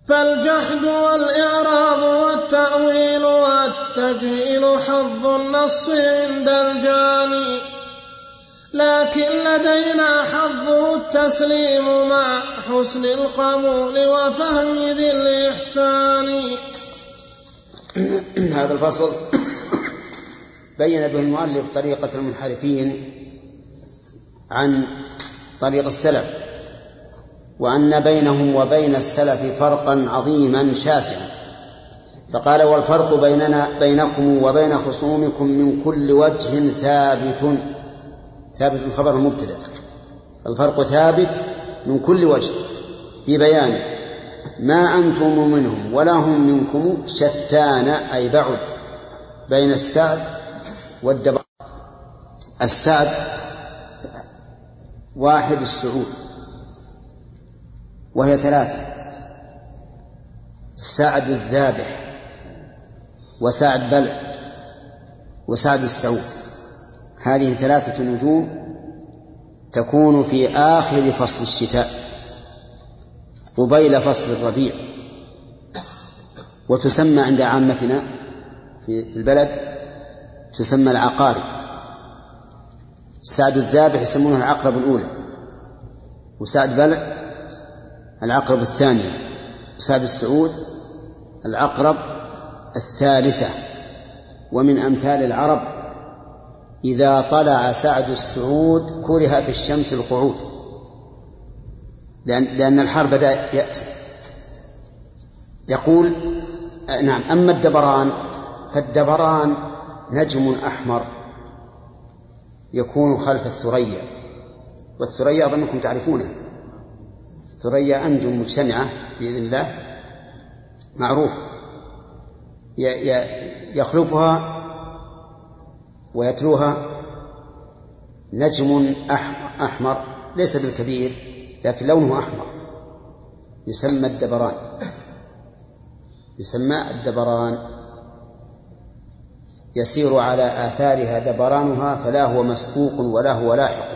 فالجحد والإعراض والتأويل والتجهيل حظ النص عند الجاني. لكن لدينا حظه التسليم مع حسن القبول وفهم ذي الإحسان. هذا الفصل. بين به المؤلف طريقة المنحرفين عن طريق السلف وأن بينهم وبين السلف فرقا عظيما شاسعا. فقال والفرق بيننا بينكم وبين خصومكم من كل وجه ثابت ثابت الخبر المبتدأ. الفرق ثابت من كل وجه ببيان ما أنتم منهم ولا هم منكم شتان أي بعد بين السعد والدبر. السعد واحد السعود. وهي ثلاثة. سعد الذابح وسعد بلع وسعد السعود. هذه ثلاثة نجوم تكون في آخر فصل الشتاء. قبيل فصل الربيع. وتسمى عند عامتنا في البلد تسمى العقارب. سعد الذابح يسمونها العقرب الأولى. وسعد بلع العقرب الثانية وسعد السعود العقرب الثالثة. ومن أمثال العرب إذا طلع سعد السعود كره في الشمس القعود. لأن, لأن الحر بدأ يأتي. يقول نعم أما الدبران فالدبران نجم أحمر يكون خلف الثريا. والثريا أظنكم تعرفونه. الثريا أنجم مجتمعة بإذن الله. معروفة يخلفها ويتلوها نجم أحمر. ليس بالكبير لكن لونه أحمر. يسمى الدبران. يسمى الدبران. يسير على آثارها دبرانها فلا هو مسبوق ولا هو لاحق.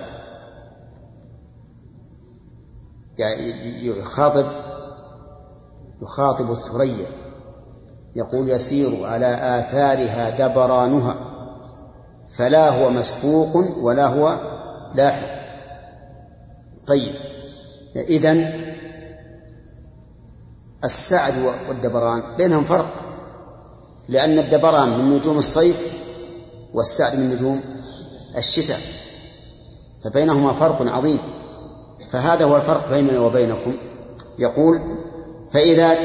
يعني يخاطب يخاطب الثريا يقول يسير على آثارها دبرانها فلا هو مسبوق ولا هو لاحق. طيب إذن السعد والدبران بينهم فرق. لأن الدبران من نجوم الصيف والسعد من نجوم الشتاء فبينهما فرق عظيم. فهذا هو الفرق بيننا وبينكم. يقول فإذا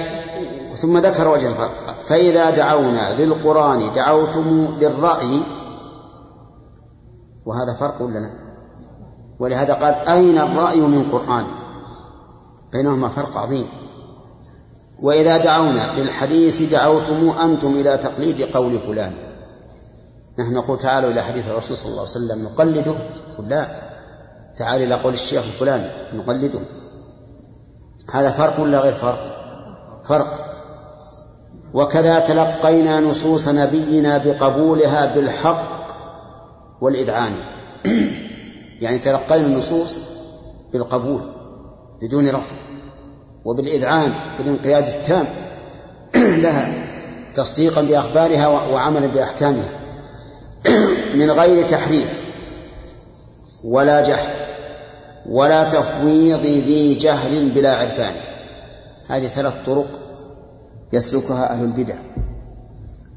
ثم ذكر وجه الفرق. فإذا دعونا للقرآن دعوتم للرأي وهذا فرق لنا ولهذا قال أين الرأي من قرآن بينهما فرق عظيم. وإذا دعونا للحديث دعوتم أنتم إلى تقليد قول فلان. نحن نقول تعالوا إلى حديث الرسول صلى الله عليه وسلم نقلده؟ لا. تعال إلى قول الشيخ الفلاني نقلده. هذا فرق ولا غير فرق؟ فرق. وكذا تلقينا نصوص نبينا بقبولها بالحق والإذعان. [clears throat] يعني تلقينا النصوص بالقبول بدون رفض. وبالإذعان بالانقياد التام [clears throat] لها تصديقا بأخبارها وعملا بأحكامها. [clears throat] من غير تحريف ولا جهل ولا تفويض ذي جهل بلا عرفان. هذه ثلاث طرق يسلكها أهل البدع.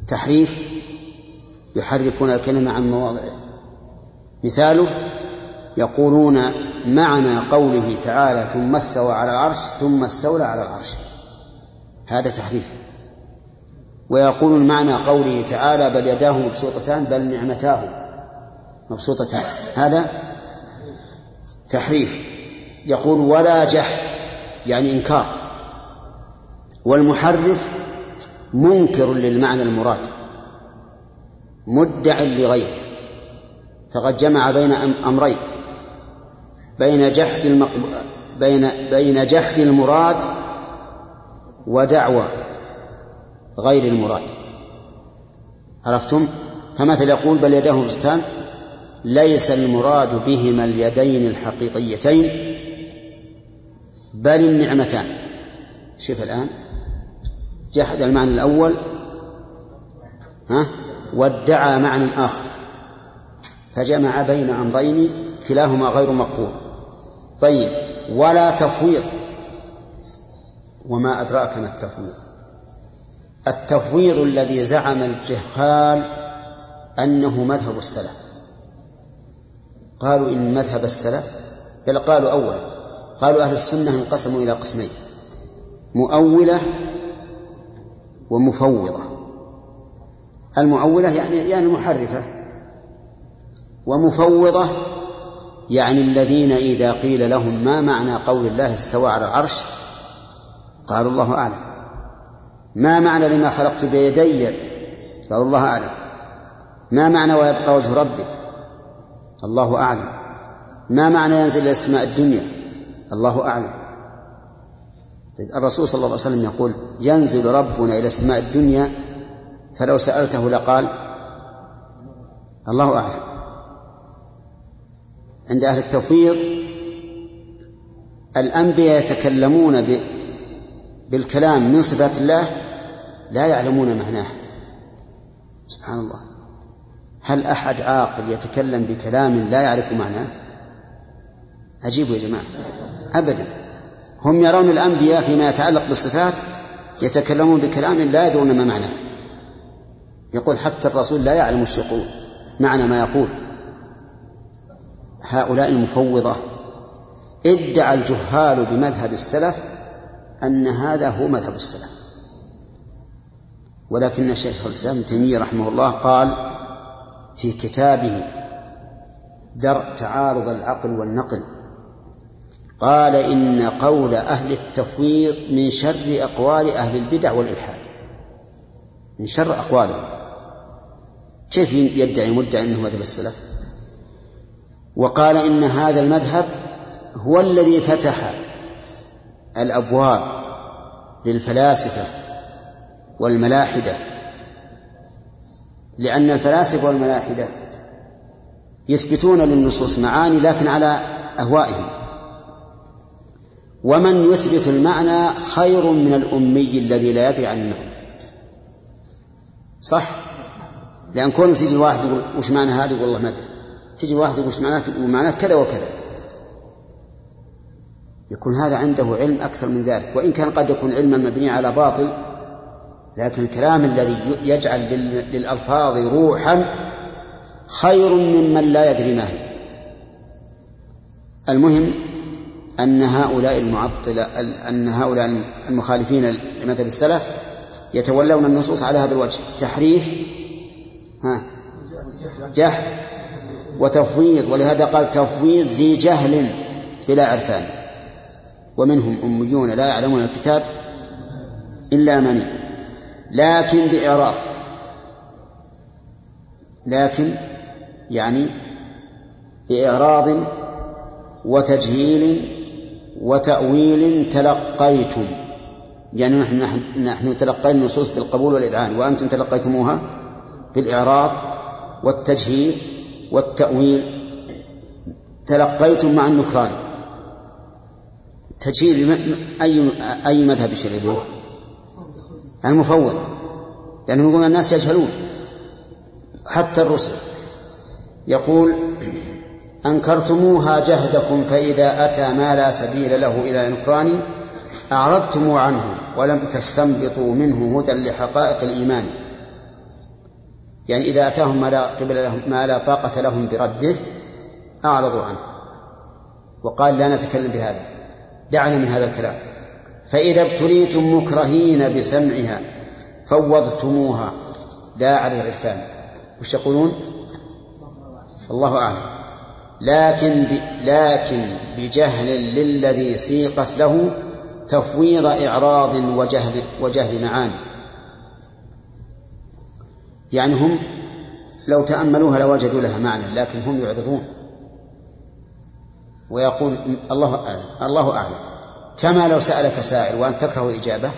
تحريف يحرفون الكلمة عن مواضعه مثاله يقولون معنى قوله تعالى ثم استوى على العرش ثم استولى على العرش. هذا تحريف. ويقولون معنى قوله تعالى بل يداه مبسوطتان بل نعمتاه. مبسوطتان. هذا تحريف. يقول ولا جحد يعني إنكار. والمحرف منكر للمعنى المراد. مدع لغيره. فقد جمع بين أمرين. بين جحد المقب... بين بين جحد المراد ودعوى غير المراد. عرفتم؟ فمثل يقول بل يداه مبسوطتان ليس المراد بهما اليدين الحقيقيتين بل النعمتان. شوف الآن. جحد المعنى الأول ها؟ وادعى معنى آخر. فجمع بين أمرين كلاهما غير مقبول. طيب ولا تفويض. وما أدراك ما التفويض؟ التفويض الذي زعم الجهال أنه مذهب السلف. قالوا إن مذهب السلف بل قالوا أولا قالوا أهل السنة انقسموا إلى قسمين مؤولة ومفوضة. المؤولة يعني يعني محرفة ومفوضة يعني الذين إذا قيل لهم ما معنى قول الله استوى على العرش قالوا الله أعلم. ما معنى لما خلقت بيدي؟ قالوا الله أعلم. ما معنى ويبقى وجه ربك؟ الله أعلم. ما معنى ينزل إلى السماء الدنيا؟ الله أعلم. طيب الرسول صلى الله عليه وسلم يقول ينزل ربنا إلى السماء الدنيا فلو سألته لقال الله أعلم. عند أهل التفويض الأنبياء يتكلمون بالكلام من صفات الله لا يعلمون معناه. سبحان الله. هل أحد عاقل يتكلم بكلام لا يعرف معناه؟ أجيبوا يا جماعة. أبدا. هم يرون الأنبياء فيما يتعلق بالصفات يتكلمون بكلام لا يدرون ما معناه. يقول حتى الرسول لا يعلم إيش يقول معنى ما يقول. هؤلاء المفوضة. ادعى الجهال بمذهب السلف أن هذا هو مذهب السلف. ولكن الشيخ الإسلام ابن تيمية رحمه الله قال في كتابه درء تعارض العقل والنقل قال إن قول أهل التفويض من شر أقوال أهل البدع والإلحاد. من شر أقوالهم. كيف يدعي مدعي أنه مذهب السلف؟ وقال إن هذا المذهب هو الذي فتح الأبواب للفلاسفة والملاحدة. لأن الفلاسفة والملاحدة يثبتون للنصوص معاني لكن على أهوائهم. ومن يثبت المعنى خير من الأمي الذي لا يدري عن المعنى. صح؟ لأن كون تجي الواحد يقول وش معنى هذا؟ والله ما أدري. تجي واحد يقول وش معناه كذا وكذا. يكون هذا عنده علم أكثر من ذلك. وإن كان قد يكون علما مبنيا على باطل لكن الكلام الذي يجعل للألفاظ روحا خير ممن لا يدري ما هي. المهم أن هؤلاء المعطلة أن هؤلاء المخالفين لمذهب السلف يتولون النصوص على هذا الوجه. تحريف ها جهل وتفويض ولهذا قال تفويض ذي جهل بلا عرفان. ومنهم أميون لا يعلمون الكتاب إلا أماني لكن بإعراض لكن يعني بإعراض وتجهيل وتأويل تلقيتم. يعني نحن نحن تلقينا النصوص بالقبول والإذعان وأنتم تلقيتموها بالإعراض والتجهيل والتأويل تلقيتم مع النكران. تجهيل أي أي مذهب يشير إليه؟ المفوض. لأنهم يقولون الناس يجهلون. حتى الرسل. يقول أنكرتموها جهدكم فإذا أتى ما لا سبيل له إلى نكران أعرضتم عنه ولم تستنبطوا منه هدى لحقائق الإيمان. يعني إذا أتاهم ما لا, قبل لهم ما لا طاقة لهم برده أعرضوا عنه. وقال لا نتكلم بهذا. دعنا من هذا الكلام. فإذا ابتليتم مكرهين بسمعها فوضتموها. لا على العرفان. وش يقولون؟ الله أعلم. لكن ب... لكن بجهل للذي سيقت له تفويض إعراض وجهل وجهل معاني. يعني هم لو تأملوها لوجدوا لها معنى لكن هم يعرضون. ويقول الله أعلم الله أعلم. كما لو سألك سائل وأنت تكره الإجابة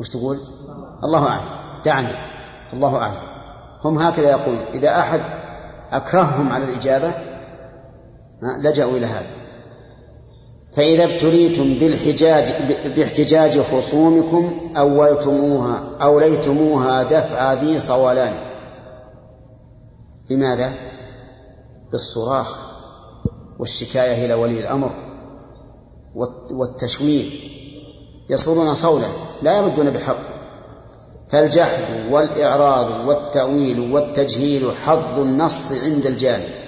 وش تقول؟ الله أعلم. دعني. الله أعلم. هم هكذا يقول إذا أحد أكرههم على الإجابة لجأوا إلى هذا. فإذا ابتليتم بالحجاج باحتجاج خصومكم أولتموها أوليتموها دفع ذي صولان. بماذا؟ بالصراخ والشكاية إلى ولي الأمر والتشويه. يصورون صولا لا يردون بحق. فالجحد والإعراض والتأويل والتجهيل حظ النص عند الجانب.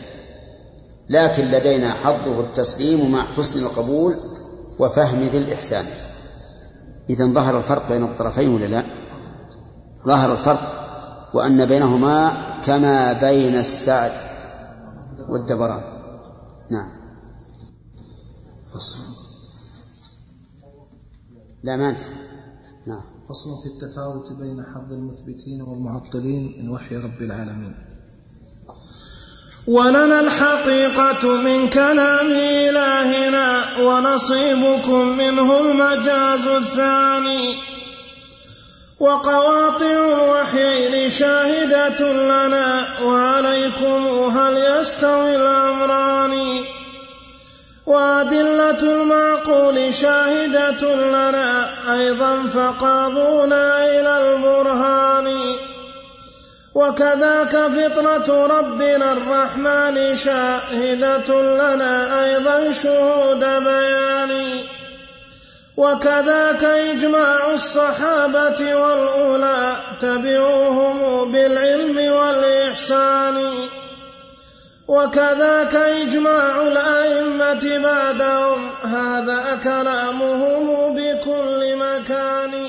لكن لدينا حظه التسليم مع حسن القبول وفهم ذي الإحسان. إذا ظهر الفرق بين الطرفين ولا لا؟ ظهر الفرق وأن بينهما كما بين السعد والدبران. نعم. فصل. لا ما انتهى نعم. فصل في التفاوت بين حظ المثبتين والمعطلين من وحي رب العالمين. ولنا الحقيقة من كلام إلهنا ونصيبكم منه المجاز الثاني. وقواطع الوحيين شاهدة لنا وعليكم هل يستوي الأمران. وأدلة المعقول شاهدة لنا أيضا فقاضونا إلى البرهان. وكذاك فطرة ربنا الرحمن شاهدة لنا أيضا شهود بيان. وكذاك إجماع الصحابة والأولى تبعوهم بالعلم والإحسان. وكذاك إجماع الأئمة بعدهم هذا كلامهم بكل مكان.